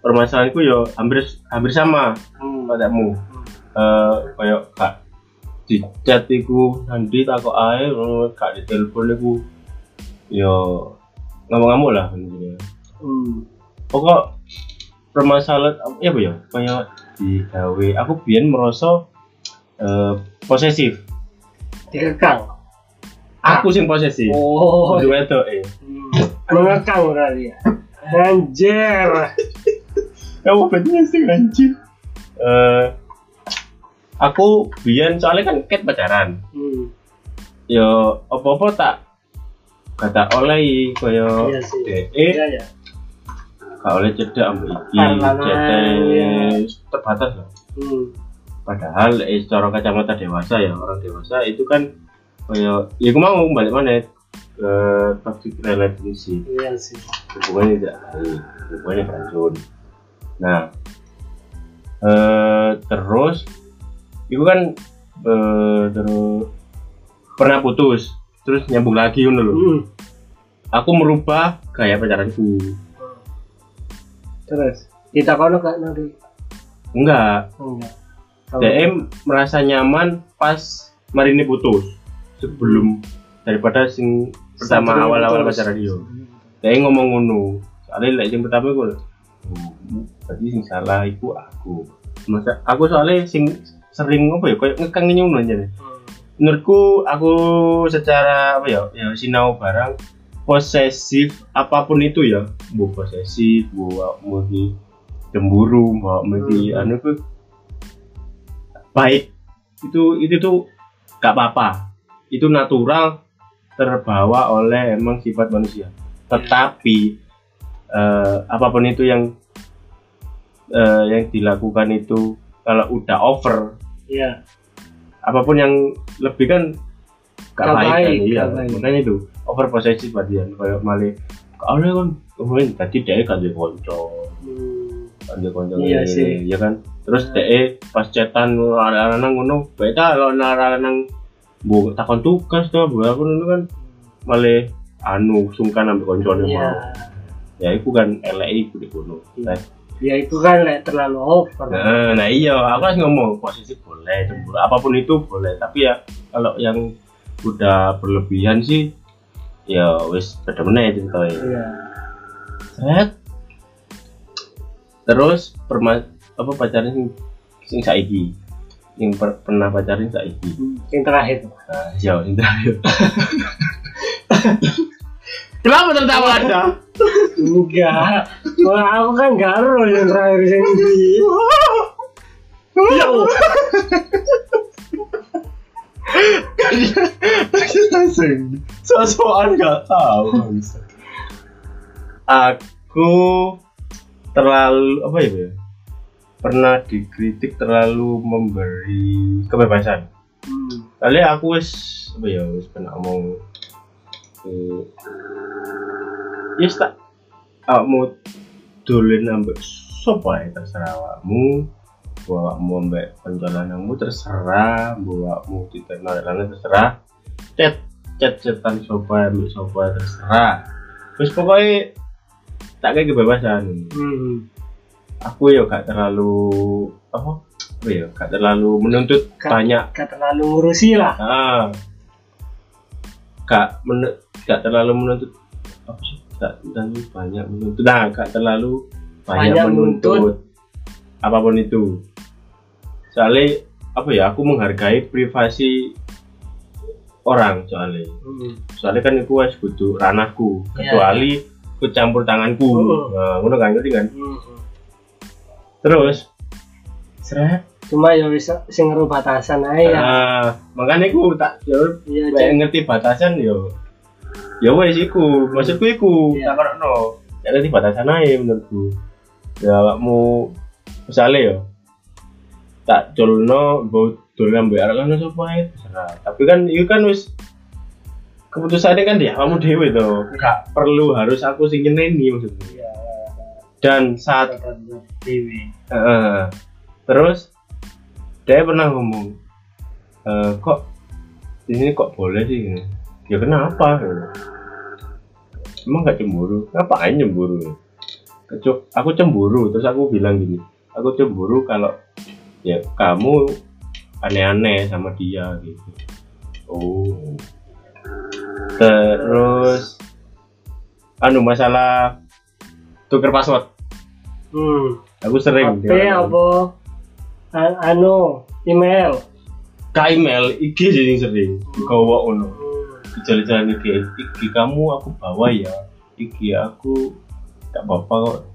S1: permasalahanku ya hampir hampir sama
S2: Mm.
S1: padamu eh kayak kak di chat iku nanti tak kok ae ngono, kak di telepon iku yo ngomong-ngomong lah intinya.
S2: Mm.
S1: pokok permasalahan apa ya apa ya kayak digawe aku biyen merasa eh, posesif
S2: Dikekang.
S1: aku sing posesif
S2: Oh.
S1: Kudu wedok eh
S2: Mm. Mengekang kali ya. Anjir.
S1: kamu betul sih anjir eh aku biyen soalnya kan ket pacaran
S2: Mm.
S1: yo apa-apa tak kata oleh kaya
S2: Iya sih.
S1: DE
S2: Iya ya.
S1: Gak oleh cedak ambek iki
S2: Karena,
S1: cedak
S2: iya.
S1: terbatas loh
S2: Mm.
S1: padahal eh, secara kacamata dewasa ya orang dewasa itu kan kaya ya aku mau balik mana ke toxic relationship
S2: Iya sih.
S1: hubungannya tidak baik hubungannya beracun nah eh, terus itu kan eh, terus pernah putus terus nyambung lagi ngono lho
S2: Mm.
S1: aku merubah gaya pacaranku
S2: Terus kita kono gak nanti.
S1: enggak.
S2: Enggak.
S1: DM merasa nyaman pas mari ini putus. Sebelum daripada sing pertama awal-awal pacaran dia DM ngomong ngono. Soalnya lek yang pertama gue berarti sing salah iku aku. Masa aku soalnya sing sering apa ya kayak ngekang ngono aja nih
S2: Mm.
S1: menurutku aku secara apa ya ya sinau barang posesif apa pun itu ya. Bu posesif bu mau cemburu mau di
S2: Hmm.
S1: anu tuh. Baik. Itu itu tuh gak apa-apa. Itu natural terbawa oleh emang sifat manusia. Tetapi eh, apa pun itu yang eh, yang dilakukan itu kalau udah over
S2: Iya.
S1: apa pun yang lebih kan gak,
S2: Gak
S1: baik, kan
S2: baik,
S1: iya.
S2: gak baik.
S1: makanya itu over berarti kan kayak malah kalau kan kemarin tadi dia kan dia konco kan dia konco
S2: Iya sih.
S1: ya kan terus dia pas chatan ada anak ngono beda kalau ada anak bu takon tugas tuh bu aku itu kan malah anu sungkan ambil konco
S2: Iya.
S1: mau ya itu kan elek itu di kono
S2: Iya. Ya itu kan lek terlalu over.
S1: Nah, nah iya, aku harus ngomong posisi boleh, cemburu apa pun itu boleh. Tapi ya kalau yang udah berlebihan sih, ya wis beda meneh ceritanya.
S2: Iya.
S1: Set. terus perma apa pacaran sing sing saiki? Yang per- pernah pacaran saiki?
S2: Yang terakhir.
S1: Nah, ya yang terakhir. Kenapa tertawa ada?
S2: Enggak. Wah, aku kan garo yang terakhir yang ini. Ya
S1: langsung sosokan gak tahu aku terlalu apa ya Bel? pernah dikritik terlalu memberi kebebasan
S2: Hmm.
S1: kali aku wis apa ya wis pernah ngomong eh, yes tak awakmu dolen ambek sopo ya terserah awakmu awakmu ambek penjalananmu terserah. Awakmu tidak narik terserah. Chat chat chatan sopo ambek sopo terserah. Terus pokoknya tak kayak kebebasan.
S2: Hmm.
S1: aku ya gak terlalu apa? Apa ya? Gak terlalu menuntut
S2: Gak-
S1: banyak.
S2: gak terlalu ngurusi lah.
S1: Ah. Gak men gak terlalu menuntut apa sih? Gak terlalu banyak menuntut. Nah gak terlalu banyak,
S2: Banyak
S1: menuntut,
S2: menuntut.
S1: apa pun itu soalnya apa ya aku menghargai privasi orang soalnya
S2: Hmm.
S1: soalnya kan itu wes butuh ranahku
S2: Iya,
S1: kecuali ikut campur tanganku
S2: Oh.
S1: nah ngono kan ngerti kan
S2: Hmm.
S1: terus seret
S2: cuma ya bisa sing ngeru batasan aja ya
S1: ah, makanya aku tak ya Lek
S2: Cek.
S1: ngerti batasan yo. Ya wes iku, maksudku iku.
S2: Iya.
S1: Tak no. Ya ngerti batasan aja menurutku. Ya awakmu misalnya yo. Tak colno mbok dolan mbek arek kan sapa ae terserah. Tapi kan itu kan wis keputusannya kan dia kamu dewe to. Gak perlu harus aku sing nyeneni maksudku.
S2: Iya.
S1: Dan saat
S2: Dewi.
S1: Heeh. terus dia pernah ngomong "Eh, kok di sini kok boleh sih Gini. ya kenapa emang gak cemburu ngapain cemburu Kecu aku cemburu terus aku bilang gini aku cemburu kalau ya kamu aneh-aneh sama dia gitu. Oh. Terus anu masalah tuker password.
S2: Hmm.
S1: aku sering
S2: HP apa? A- anu, email.
S1: Ka email IG sih yang sering. Digawa ono. Jalan-jalan IG IG kamu aku bawa ya. IG aku gak apa-apa kok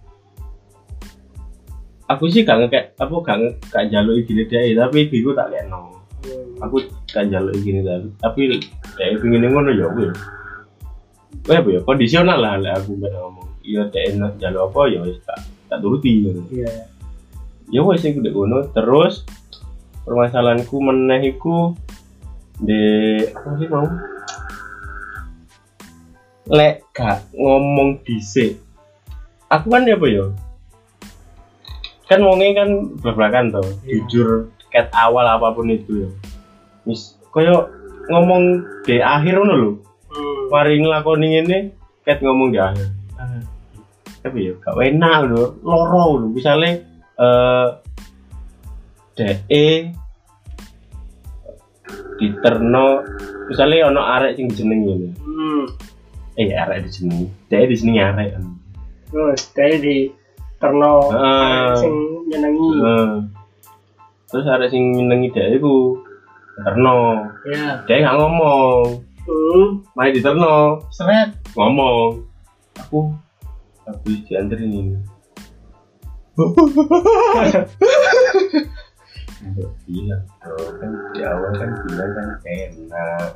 S1: aku sih gak ngekek aku gak nge- gak jaluk IG dia tapi ku tak keno
S2: Hmm.
S1: aku gak jaluk IG tapi tapi dia pengen ngono ya wis Wah, apa ya kondisional lah lek aku gak ngomong iya dia enak jaluk apa ya tak tak turuti gitu.
S2: Iya.
S1: ya wes iku dek ngono terus permasalahanku meneh iku di apa sih mau lek gak ngomong dhisik aku kan ya apa ya kan wongnya kan belak-belakan tuh
S2: Iya.
S1: jujur ket awal apa pun itu ya. Mis koyo ngomong di akhir ngono lho.
S2: Hmm.
S1: mari ngelakoni ini ket ngomong di akhir. Tapi ya gak enak lho loro lho. Misalnya eh DE diterno misalnya ono arek sing jeneng ngene.
S2: Hmm.
S1: eh arek dijenengi DE dijenengi arek. Kan
S2: Terus dari di terno
S1: Ah.
S2: sing nyenengi.
S1: Heeh. terus arek sing nyenengi DE iku terno
S2: Ya.
S1: DE gak ngomong
S2: Hmm.
S1: main di terno seret ngomong aku habis dianterin ini bilang dong kan di awal kan bilang kan enak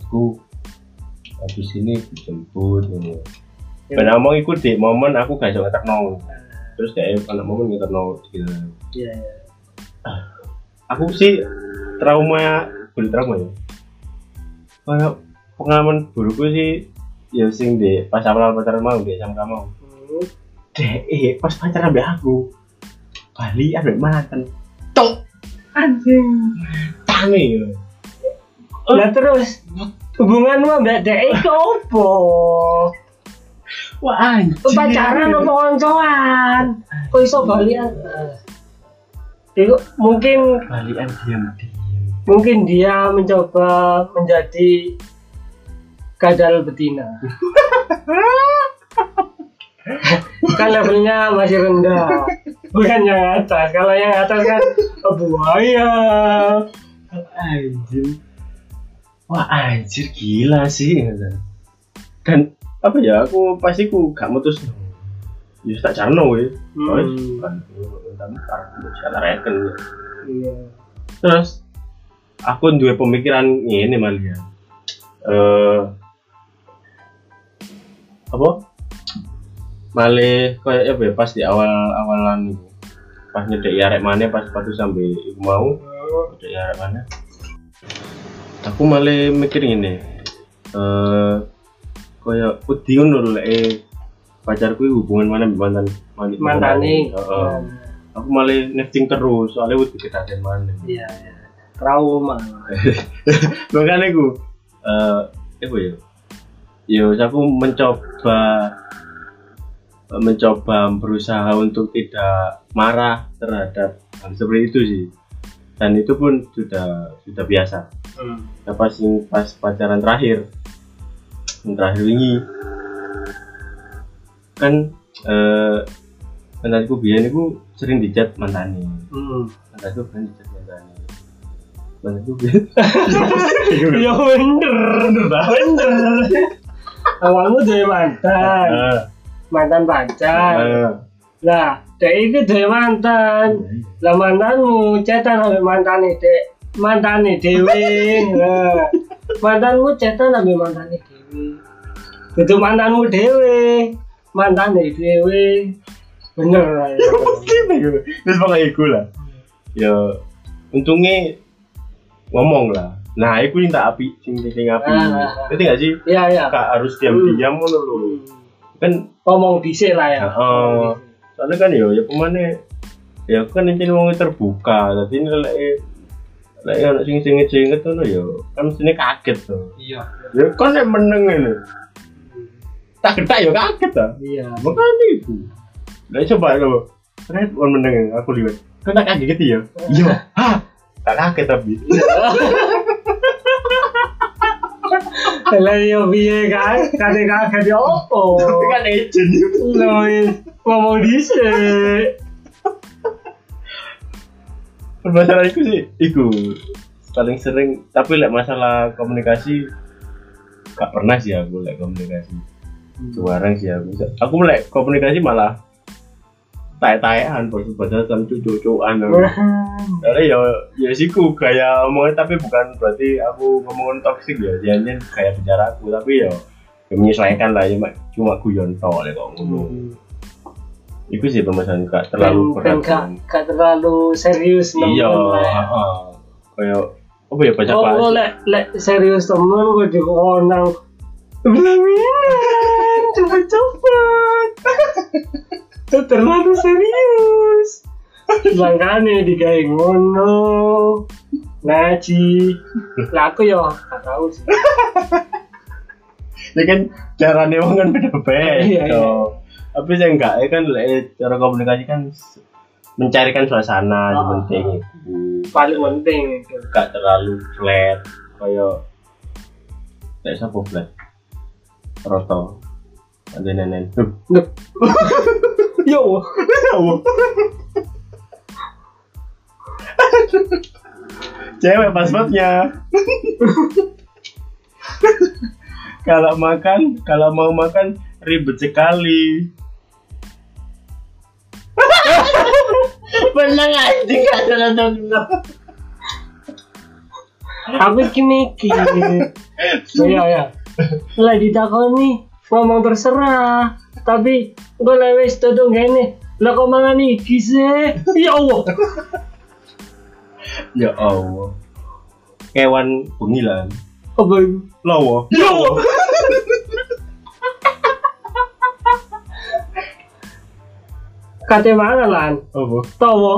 S1: aku habis ini dijemput gitu
S2: Ya.
S1: Ben ngomong iku di momen aku gak iso ngeterno terus kayak pada momen ngeterno gitu
S2: Iya. iya.
S1: aku sih trauma bukan trauma ya kayak pengalaman burukku sih ya sing di pas awal pacaran mau di sama kamu
S2: Hmm.
S1: deh pas pacaran be aku Bali ada mantan tok anjing tane ya
S2: Lah terus hubunganmu mbak Dek itu apa?
S1: Wah anjing
S2: Pacaran apa koncoan? Kok iso balian? Itu mungkin
S1: balian diam diam
S2: mungkin dia mencoba menjadi kadal betina. kan levelnya masih rendah, bukan yang atas. Kalau yang atas kan buaya.
S1: anjir wah anjir gila sih dan apa ya aku pasti ku gak mutus. Ya tak carno weh
S2: Hmm.
S1: kan cara reken.
S2: Iya.
S1: terus aku duwe pemikiran ini malah ya. Eh apa? Malih kayak apa ya pas di awal awalan itu. Pas nyedek arek mana pas sepatu sampai iku mau nyedek arek mana aku malah mikir ini eh kayak wedi ngono lho lek eh, pacarku hubungan mana mantan mantan
S2: Mantane.
S1: Heeh. aku malah nifting terus soalnya wedi kedaden mana
S2: Iya, iya. Trauma.
S1: makanya aku eh apa ya ya aku mencoba mencoba berusaha untuk tidak marah terhadap hal seperti itu sih dan itu pun sudah sudah biasa
S2: Hmm.
S1: nah, pas pas pacaran terakhir terakhir ini kan eh mantanku biar itu sering dicat mantani
S2: Hmm.
S1: mantanku kan dicat mantani mantanku biar
S2: Ya bener, bener. Awalmu dari mantan,
S1: Ah,
S2: mantan pacar.
S1: ah.
S2: Lah, dek itu dari mantan. Lah mantanmu cetan sampai mantan dek mantan dewe. Lah, mantanmu cetan sampai mantan dewe. Itu mantanmu dewe, mantan dewe. Bener lah. ya.
S1: terus pokoknya itu lah ya untungnya ngomong lah nah itu yang tak api sing sing api
S2: Ah.
S1: ngerti gak sih
S2: Iya, iya.
S1: gak harus diam diam ngono lho kan
S2: Ngomong dhisik lah ya.
S1: Heeh. soalnya kan ya ya pemane ya aku kan ini wong terbuka jadi ini lek lek ono sing sing jenget ngono ya kan mestine kaget tuh
S2: Iya.
S1: ya kan nek meneng ngene. Tak getak ya kaget ta.
S2: Iya.
S1: makanya itu Nah coba lo Red one meneng aku lihat Kau tak kaget gitu ya Iya Hah? Tak kaget tapi.
S2: Lah yo piye kan? Kate kaget yo opo?
S1: Tapi kan agent
S2: Lho, ngomong dhisik.
S1: Permasalahan itu sih Iku. Paling sering Tapi lek masalah komunikasi Gak pernah sih aku lek komunikasi. Sekarang sih aku. Aku lek komunikasi malah Taek-taekan Bahasa-bahasa cucu-cucuan. Karena ya ya siku gaya omongnya tapi bukan berarti aku ngomongin toksik ya. Jangan kayak bicara aku tapi ya, ya menyesuaikan lah. Ya cuma guyon tok lek kok ngono. Iku sih permasalahan gak terlalu berat.
S2: dan gak, gak terlalu serius
S1: Iya,
S2: ya.
S1: Kayak apa ya baca baca.
S2: oh, lek lek serius temen gue dikonang. Belaminan, cepet-cepet. Itu terlalu serius. Makanya digawe ngono. Ngaji. Lah aku yo gak tahu sih.
S1: Ya kan caranya wong kan beda-beda. Tapi saya enggak ya kan cara komunikasi kan mencarikan suasana yang
S2: Oh.
S1: penting itu.
S2: Paling penting itu.
S1: gak terlalu flat kayak kayak siapa flat roto ada nenek Duh.
S2: Yo,
S1: cewek passwordnya kalau makan kalau mau makan ribet sekali Bener anjing ada nonton
S2: aku kini. Iya ya. Lah ditakoni ngomong terserah. Tapi gue lewes todong gini. Lah kok mangan iki sih? Ya Allah.
S1: ya Allah kewan pengilan
S2: Apa itu?
S1: lawa
S2: Ya Allah. Kate mangan lan.
S1: apa
S2: Tawa.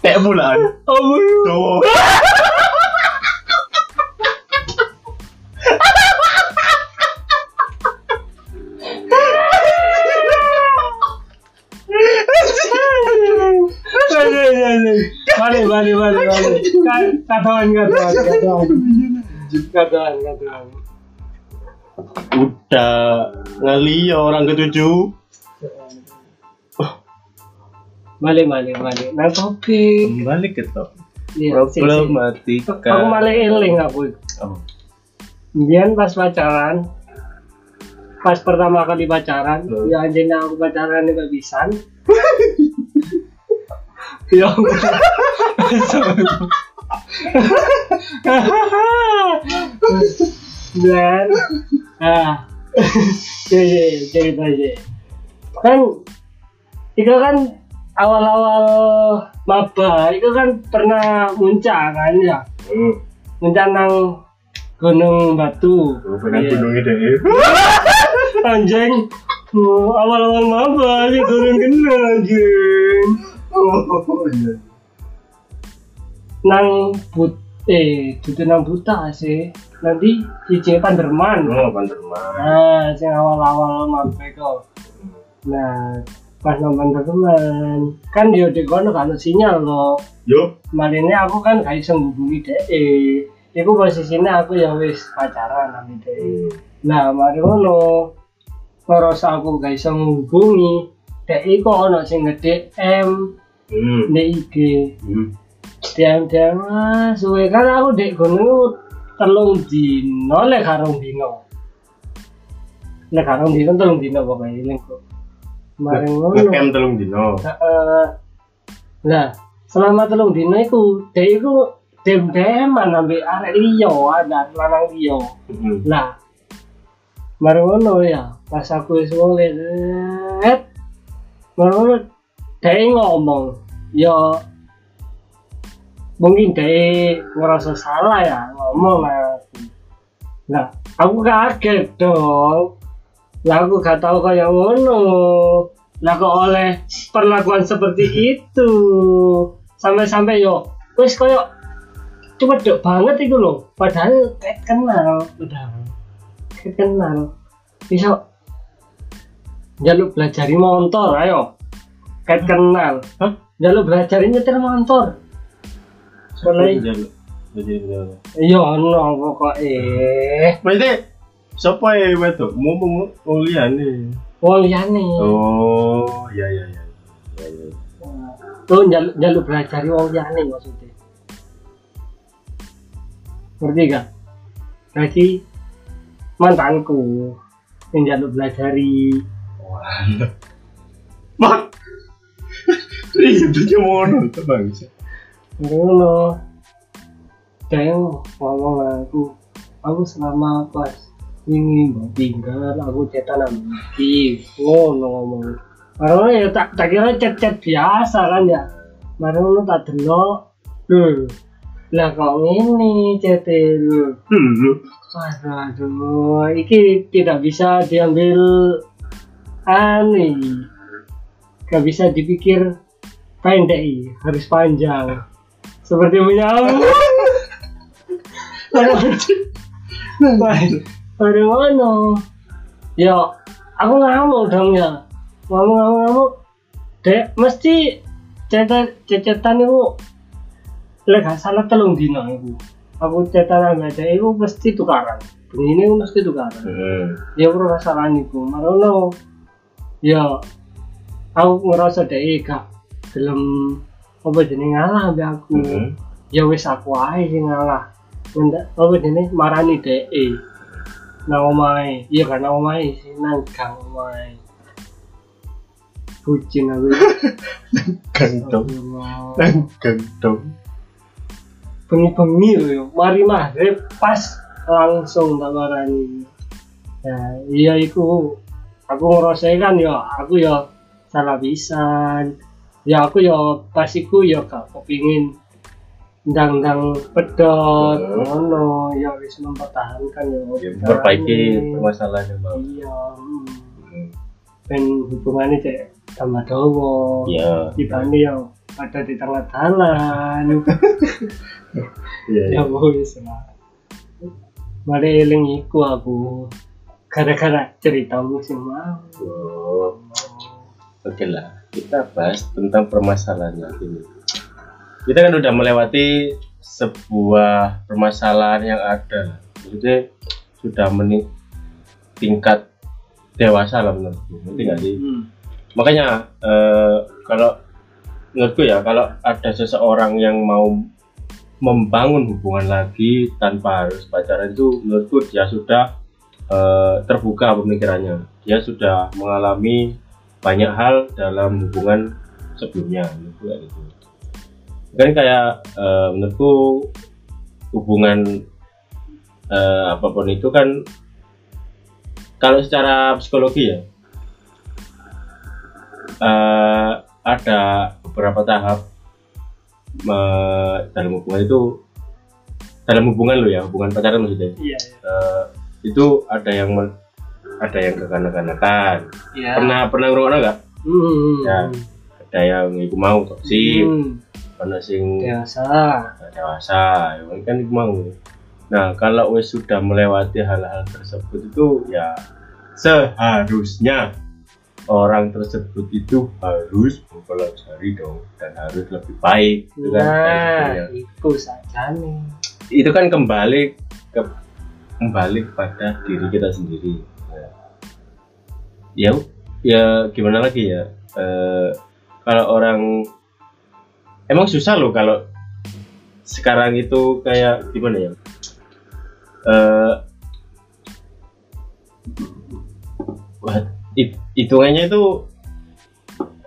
S1: kayak bulan
S2: Apa itu?
S1: lawa
S2: Balik, balik, balik, balik, balik. Ka- Katakan, katakan, katakan. Katakan, katakan.
S1: Udah ngelio orang ketujuh.
S2: Balik, balik, balik. Nah, topik.
S1: Kembali ke top.
S2: Iya, sik, sik.
S1: Problematika.
S2: Aku malah eling aku. Kemudian pas pacaran, pas pertama kali pacaran,
S1: Hmm.
S2: ya anjingnya aku pacaran ini kebisan. ya dan ah. Jadi cerita aja kan itu kan awal-awal maba itu kan pernah muncak kan ya?
S1: Hmm.
S2: muncak nang gunung batu.
S1: Gunungnya deh.
S2: anjing. Oh, awal-awal maba sih turun kena anjing.
S1: Oh iya.
S2: nang but eh itu nang buta sih nanti cici Panderman
S1: Oh, Panderman.
S2: nah sing awal-awal maba itu nah pas nang Panderman kan dia di kono kan sinyal loh
S1: Yo.
S2: Malinnya aku kan iso ngubungi dhek. Iku posisinya aku ya wis pacaran nang dhek. Nah, mari ngono. Ngerasa aku gak iso ngubungi. Dek iku ono sing ngedek M
S1: Hmm.
S2: IG.
S1: Hmm.
S2: Diam diam ah, suwe kan aku dek gunung telung dino lek karung dino. Lek karung dino telung dino pokoknya ini kok. Mari ngono.
S1: Ngecamp telung dino.
S2: Nah, selama telung dino iku, dhek iku dem-deman ambek arek liya, ada lanang.
S1: Hmm.
S2: Lah, mari ngono ya, pas aku wis mulai set, mari ngono dhek ngomong, ya mungkin dhek ngerasa salah ya ngomong lah aku. Nah, aku kaget dong. Lah aku gak tahu kayak ngono. Lah kok oleh perlakuan seperti itu. Sampai-sampai yo wis koyo cuma dek banget itu loh. Padahal kayak kenal, padahal kayak kenal. Bisa jaluk belajari motor, ayo. Kayak kenal.
S1: Hah?
S2: Jaluk belajari nyetir motor. Mulai iya ono.
S1: Maksudnya wedok? Mau mau mau liyane.
S2: Wong liyane.
S1: Oh, iya iya iya. Iya, iya.
S2: Tuh belajar wong liyane maksudnya. Ngerti gak? Jadi mantanku yang jaluk belajari
S1: Wah. Mak. Iya, itu ngono bangsa.
S2: Ngono dia ngomong aku aku selama pas ini mau tinggal aku cetan iki ngono ngomong Karena ya tak tak kira chat-chat biasa kan ya. Baru tak delok. Lho. Lah kok ngene chat lho.
S1: Dulu.
S2: Aduh, aduh, iki tidak bisa diambil aneh. Gak bisa dipikir pendek, harus panjang. Seperti menyambung. Baru mana? Ya, aku ngamuk dong ya. Ngamuk, ngamuk, ngamuk. Dek, mesti cetet cecetan itu lek gak salah telung dino iku. Aku cetan ambek dek iku mesti tukaran. Iku mesti tukaran.
S1: Heeh.
S2: Ya ora masalah niku. Marono ya aku ngerasa dek gak gelem apa jenenge ngalah ambek aku.
S1: Heeh.
S2: Ya wis aku ae sing ngalah. Ndak apa jenenge marani dek. Nang omahe. Iya kan nang omahe sih nang gang omahe. Bucin aku.
S1: Gantong.
S2: Astagfirullah.
S1: Gantong.
S2: bengi-bengi lho yo. Mari maghrib pas langsung tak marani. Ya, iya iku aku ngerasa kan yo aku yo salah pisan. Ya aku yo pas iku yo gak kepingin ndang-ndang pedot ngono ya wis mempertahankan yo.
S1: Ya, perbaiki permasalahannya bang.
S2: Iya. hmm. Ben hubungannya cek tambah dawa.
S1: Iya.
S2: Dibanding yo ada di tengah jalan.
S1: Iya.
S2: ya wis lah mari eling iku aku gara-gara ceritamu sih mau
S1: Oh. Oke lah, kita bahas tentang permasalahan nanti ini. Kita kan udah melewati sebuah permasalahan yang ada maksudnya sudah mening tingkat dewasa lah menurutku ngerti nggak sih
S2: Hmm.
S1: makanya eh, kalau menurutku ya kalau ada seseorang yang mau membangun hubungan lagi tanpa harus pacaran itu menurutku dia sudah eh, terbuka pemikirannya dia sudah mengalami banyak hal dalam hubungan sebelumnya menurutku kayak gitu kan kayak eh, menurutku hubungan eh, apa pun itu kan kalau secara psikologi ya eh, ada beberapa tahap eh, dalam hubungan itu dalam hubungan lo ya hubungan pacaran maksudnya
S2: Iya.
S1: Eh, itu ada yang ada yang kekanak-kanakan
S2: Iya.
S1: pernah pernah ngerungokno nggak
S2: Hmm.
S1: Ya. ada yang ibu mau toksik
S2: Hmm.
S1: ada sing
S2: Biasa.
S1: nggak dewasa ya kan ibu mau nah kalau wes sudah melewati hal-hal tersebut itu ya seharusnya orang tersebut itu harus mempelajari dong dan harus lebih baik kan Kayak
S2: Nah,
S1: ya.
S2: itu saja nih.
S1: itu kan kembali ke kembali kepada diri kita sendiri ya ya, gimana lagi ya? Eh, kalau orang emang susah loh kalau sekarang itu kayak gimana ya? Eh, wah, it- itu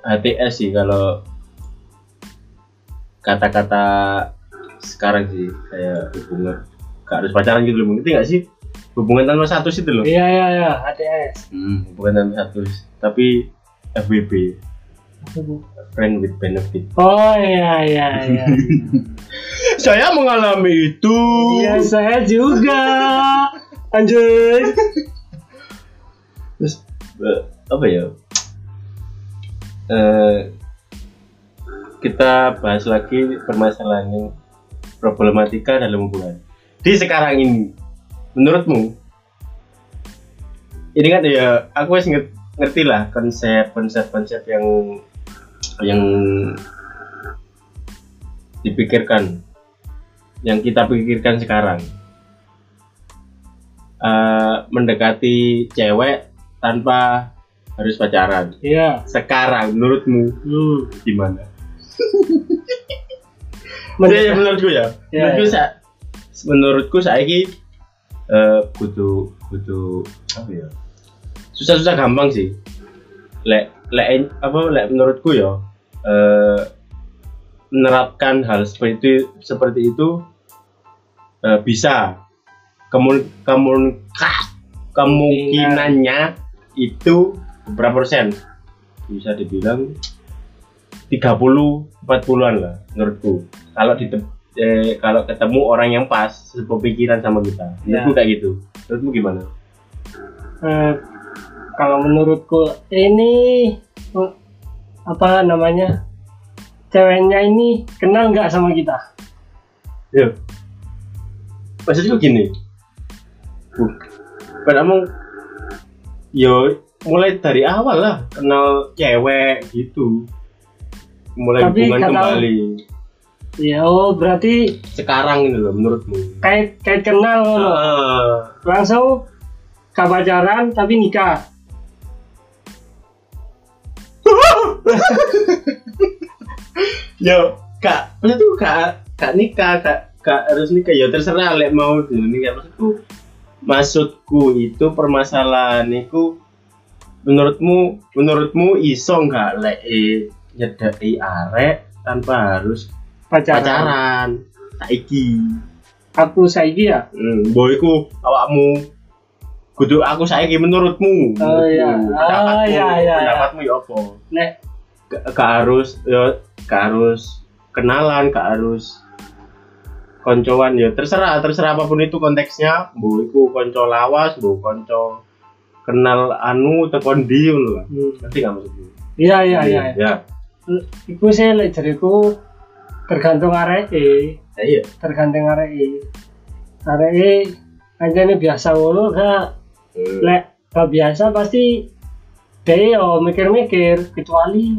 S1: HTS sih kalau kata-kata sekarang sih kayak hubungan gak harus pacaran gitu loh ngerti gak sih hubungan tanpa status itu loh.
S2: Iya iya iya, HTS.
S1: hmm, hubungan tanpa status. Tapi FBB friend with benefit.
S2: Oh iya iya iya.
S1: saya mengalami itu.
S2: Iya saya juga. Lanjut.
S1: terus eh, apa ya? Eh, kita bahas lagi permasalahan yang problematika dalam hubungan. Di sekarang ini menurutmu ini kan ya aku nge- ngerti lah konsep konsep konsep yang yang dipikirkan yang kita pikirkan sekarang Eh, mendekati cewek tanpa harus pacaran
S2: Iya.
S1: sekarang menurutmu
S2: Hmm.
S1: gimana?
S2: Menurut-
S1: ya, menurutku ya.
S2: Ya,
S1: menurutku
S2: ya.
S1: sa menurutku saya ini butuh butuh apa ya? Susah-susah gampang sih. Lek lek apa lek menurutku ya eh, menerapkan hal seperti itu seperti itu eh, bisa kemun kemun kemungkinannya itu berapa persen bisa dibilang 30 40-an lah menurutku kalau di eh, kalau ketemu orang yang pas sepemikiran sama kita.
S2: Ya.
S1: menurutku kayak gitu? Menurutmu gimana?
S2: Eh, kalau menurutku ini eh, apa namanya ceweknya ini kenal nggak sama kita?
S1: Ya maksudku gini. Bukan kamu yo mulai dari awal lah kenal cewek gitu. Mulai
S2: Tapi
S1: hubungan
S2: kata-
S1: kembali
S2: ya oh berarti
S1: sekarang ini loh menurutmu.
S2: Kait kait kenal. Loh langsung ke pacaran tapi nikah.
S1: Yo kak maksudku kak kak nikah kak kak harus nikah. Ya terserah lek mau dulu nikah maksudku maksudku itu permasalahan itu menurutmu menurutmu iso nggak lek nyedai arek tanpa harus
S2: pacaran,
S1: pacaran. Saiki.
S2: Aku saiki ya?
S1: Hmm, boyku awakmu. Kudu aku saiki menurutmu.
S2: Oh, iya. Oh,
S1: pendapatmu
S2: iya, iya, iya.
S1: pendapatmu ya apa?
S2: Nek.
S1: Gak, harus ya gak harus kenalan gak harus koncoan. Ya terserah terserah apa pun itu konteksnya. Bu iku konco lawas bu konco kenal anu tekon di ngono lah.
S2: Hmm,
S1: ngerti gak maksudku?
S2: Iya iya iya
S1: ya
S2: iku sih lek jariku tergantung arek
S1: ya iya.
S2: Tergantung arek arek aja nih biasa ngono gak
S1: Hmm.
S2: lek gak biasa pasti dia yo mikir-mikir kecuali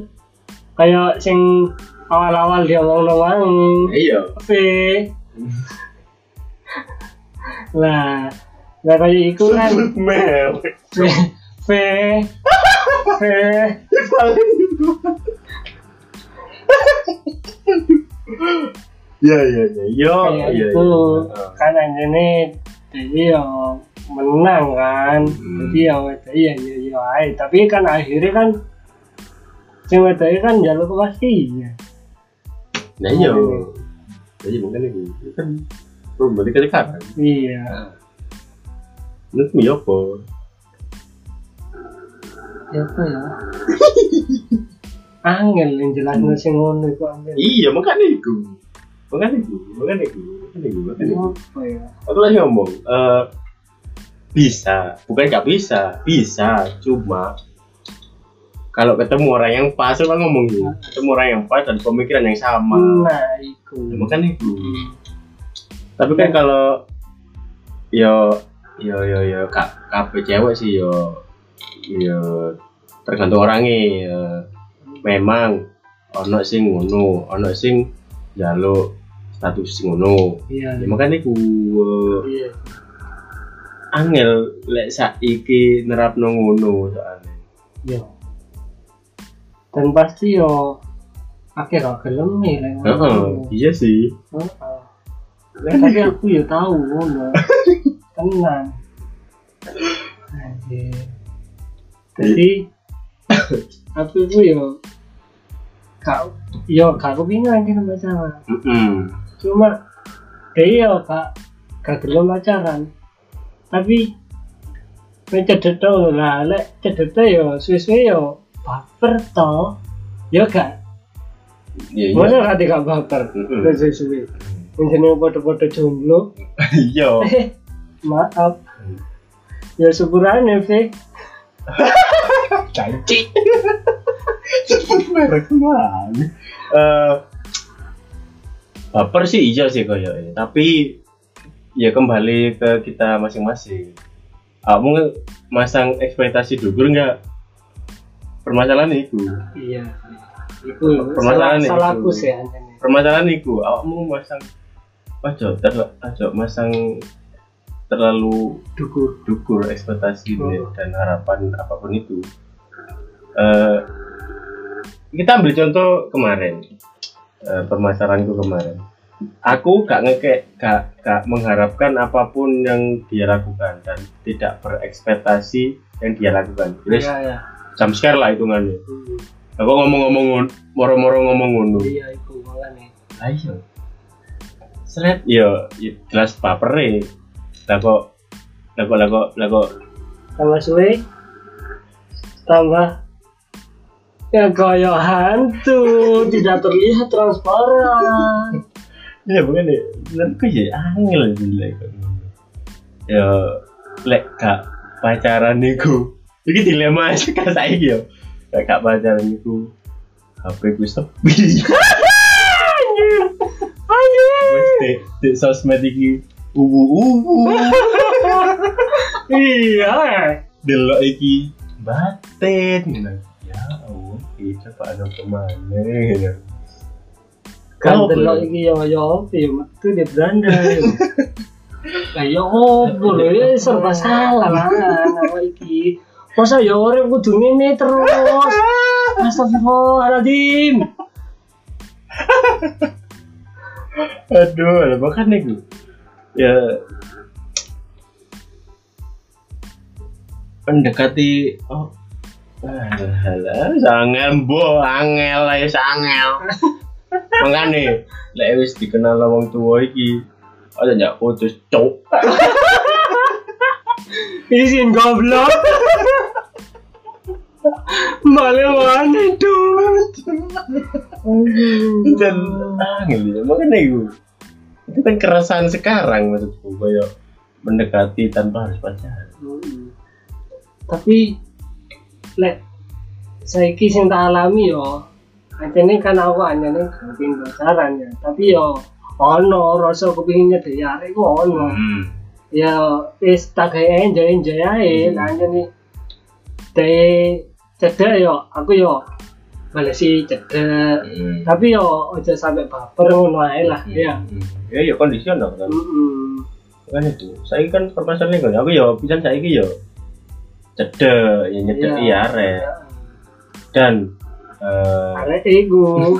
S2: kayak sing awal-awal dia ngomong ngomong
S1: iya.
S2: Tapi lah lah kayak iku kan.
S1: merek.
S2: V V V
S1: ya ya ya yo
S2: kayak
S1: ya
S2: itu kan anjene jadi ya menang kan.
S1: Hmm.
S2: jadi ya wedok iya iya iya tapi kan akhirnya kan sing wedok kan jalur kepastian
S1: nah iya. Jadi mungkin itu itu kan berarti kan sekarang
S2: iya.
S1: Menurutmu ya apa?
S2: Ya apa ya angel yang jelas sing ngono iku angel.
S1: Iya makanya itu makanya itu makanya itu makanya itu itu
S2: apa ya?
S1: Aku lagi ngomong eh bisa bukan nggak bisa bisa cuma kalau ketemu orang yang pas aku ngomong gitu ketemu orang yang pas dan pemikiran yang sama.
S2: Nah iku
S1: Ya, itu
S2: Hmm.
S1: tapi kan kalau yo yo yo yo kak kabeh cewek sih yo yo tergantung orangnya ya. Memang ono sing ngono ono sing jaluk status sing ngono
S2: iya
S1: ya makanya ku
S2: iya
S1: angel lek saiki nerapno ngono soalnya
S2: iya dan pasti yo akhir gak gelem nih lek ngono.
S1: iya sih
S2: Heeh. Lah, tapi aku ya tahu ngono. Tenang. Anjir. Jadi aku itu yo kak yo gak kepingin kan pacaran.
S1: Mm-mm.
S2: Cuma dia yo kak gak gelem pacaran. Tapi mencedek tau lah, lek cedek yo suwe-suwe yo baper to. Yo gak,
S1: iya iya
S2: mana gak gak baper. Lek suwe-suwe. Menjadi foto-foto jomblo.
S1: iya
S2: Eh, maaf ya syukurannya sih
S1: cantik sebut merek mana baper sih iya sih kayaknya tapi ya kembali ke kita masing-masing. Kamu masang ekspektasi dugur nggak? Permasalahan itu.
S2: Iya. Itu
S1: Permasalahan
S2: salah,
S1: itu.
S2: salahku sih
S1: permasalahan itu kamu masang ter ojo masang terlalu
S2: dukur.
S1: dukur ekspektasi
S2: Oh.
S1: dan harapan apa pun itu. Eh, kita ambil contoh kemarin. Eh, permasalahanku kemarin. Aku gak ngekek gak, gak mengharapkan apa pun yang dia lakukan dan tidak berekspektasi yang dia lakukan. Wis,
S2: iya. iya
S1: jam scare lah hitungannya.
S2: Hmm,
S1: aku ngomong-ngomong moro-moro ngomong ngono
S2: iya itu makanya
S1: ayo seret. Yo yo jelas papere lah kok lah kok lah kok lah kok.
S2: Tambah suwe. Tambah ya kayak hantu tidak terlihat transparan.
S1: Ya bukan deh. Menurutku ya angel gila ya lek gak pacaran niku. Iki dilema sih kan saiki yo. Lek gak pacaran niku. HP ku sepi wis di, di sosmed iki uwu uwu.
S2: Iya.
S1: Delok iki batin. Gitu. ya kita ada ke
S2: mana
S1: ya?
S2: iki yo yo apa ya metu di beranda kayak opo lho ya serba salah lah nama iki. Masa ya orang kudu ngene terus? Astagfirullahaladzim.
S1: Aduh bahkan nih ya. Mendekati oh alah sangel bo angel ya sangel. Makanya lek wis dikenal wong tua iki ada nyak putus cok
S2: izin goblok. Malah mana dong
S1: dan angel ya makanya itu itu kan keresahan sekarang maksudku kayak mendekati tanpa harus pacaran.
S2: Tapi lek saiki sing tak alami yo ini kan aku anjane kepingin pacaran ya tapi yo ono rasa kepingin nyedek arek ku ono
S1: hmm.
S2: ya wis tak gawe enjoy enjoy ae
S1: Hmm.
S2: anjane de cedek yo aku yo balesi cedek
S1: Hmm.
S2: tapi yo aja sampai baper ngono ae lah ya
S1: Hmm. ya ya kondisi ono kan
S2: Mm-mm.
S1: kan itu saya kan permasalahannya kan aku ya bisa saya yo cedek ya nyedek
S2: Iya.
S1: iya. Arek dan eh,
S2: arek iku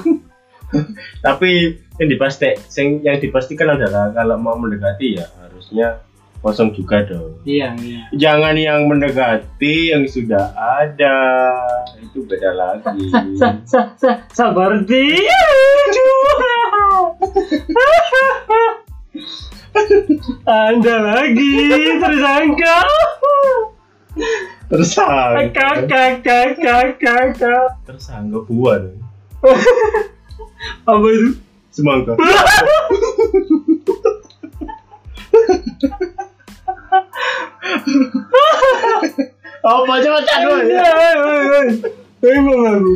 S1: tapi yang dipasti sing yang dipastikan adalah kalau mau mendekati ya harusnya kosong juga dong.
S2: Iya iya.
S1: Jangan yang mendekati yang sudah ada. Itu beda lagi.
S2: Di anda lagi tersangka
S1: tersangka.
S2: Kakak kakak kakak
S1: tersangka buan
S2: apa itu?
S1: Semangka. Apa coba cak
S2: bingung aku.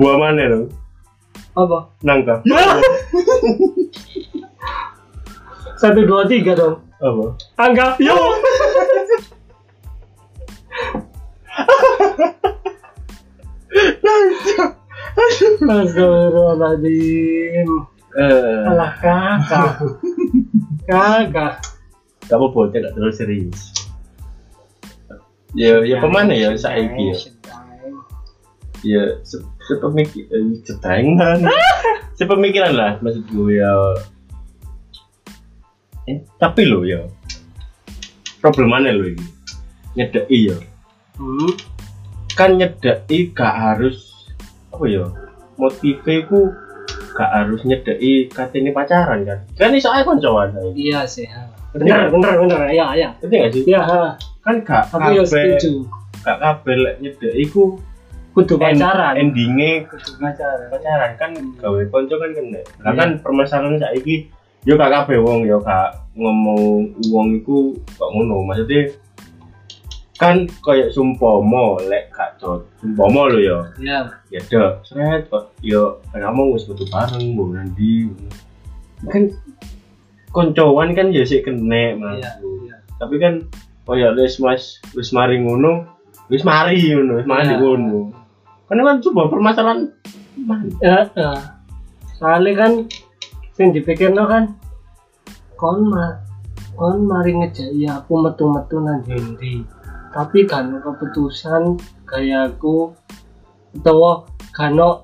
S1: Buah mana dong?
S2: Apa?
S1: Nangka
S2: satu dua tiga dong.
S1: Apa?
S2: Angka yo. Astagfirullahaladzim.
S1: Eh.
S2: Alah kakak. Kakak.
S1: Kamu bocah gak terlalu serius? Ya ya pemana ya saiki ya? Ya se- sepemikir eh, sepemikiran lah maksud gue ya eh, tapi lo ya. Problemannya lo ini? Nyedeki ya.
S2: Hmm,
S1: kan nyedeki gak harus apa ya motifnya ku gak harus nyedeki katanya pacaran kan? Kan iso ae koncoan ae.
S2: Iya sih. Bener bener bener. Ya ya
S1: ngerti gak sih?
S2: Ya ha.
S1: kan gak
S2: Aku ya setuju.
S1: gak kabeh lek nyedeki ku
S2: Kudu
S1: end-
S2: pacaran.
S1: endingnya
S2: Kudu pacaran.
S1: Pacaran kan gawe konco kan kena. Lah kan permasalahan saiki yo gak kabeh wong yo gak ngomong wong iku kok ngono maksudnya kan kayak sumpomo lek gak cocok sumpomo lo yo
S2: Ya
S1: ya dek seret kok yo kamu wis metu bareng mau nanti kan koncoan kan ya sih kena mas
S2: Iya iya.
S1: tapi kan kayak wis mas wis mari ngono wis mari ngono wis mari
S2: Iya.
S1: ngono karena kan sebuah permasalahan man
S2: Ya, ya. Soalnya kan sing dipikirno kan kon ma kon mari ngejaki aku metu-metu nang ndi. Tapi kan keputusan gayaku utawa kano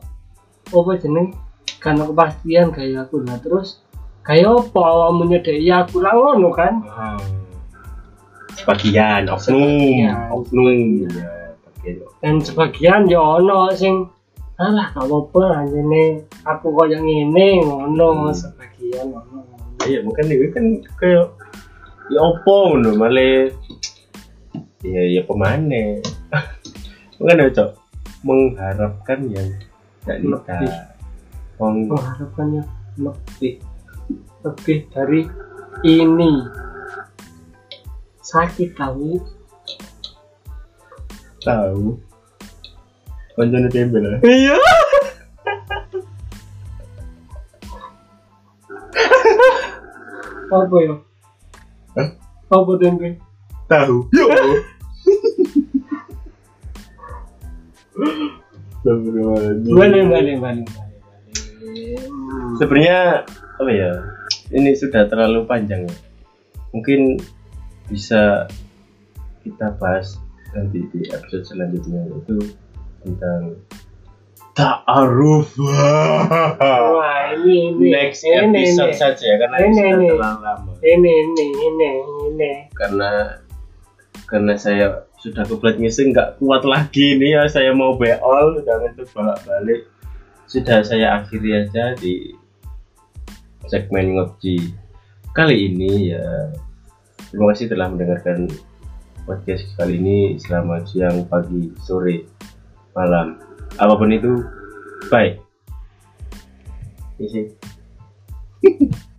S2: apa jeneng? Kano kepastian gayaku lah terus gaya apa awakmu nyedeki aku? Lah ngono kan?
S1: Sebagian oknum
S2: Sebagian.
S1: oknum. Pakai
S2: dan sebagian ya ono sing alah gak apa-apa anjene. Aku koyo ngene ngono
S1: Hmm.
S2: sebagian ono
S1: iya mungkin itu kan kayak ya opo ngono malah ya ya pemane. Mungkin ada cok mengharapkan yang tidak nikah.
S2: Lebih.
S1: Wong
S2: mengharapkannya lebih. Lebih dari ini. Sakit tahu.
S1: Tahu konjone tembel lah.
S2: Iya. Apa ya?
S1: Hah?
S2: apa tempe
S1: tahu. Yo.
S2: Balik balik
S1: sebenarnya apa ya? Ini sudah terlalu panjang. Ya mungkin bisa kita bahas nanti di episode selanjutnya itu tentang ta'aruf
S2: wah ini ini.
S1: Next
S2: ini,
S1: episode
S2: ini.
S1: saja ya karena
S2: Ini,
S1: ini sudah
S2: ini.
S1: terlalu lama.
S2: Ini ini ini ini.
S1: Karena karena saya sudah kebelet ngising nggak kuat lagi nih ya. Saya mau beol udah ngentuk bolak balik sudah saya akhiri aja di segmen ngobji kali ini ya. Terima kasih telah mendengarkan podcast kali ini. Selamat siang pagi sore malam apa pun itu bye Isi.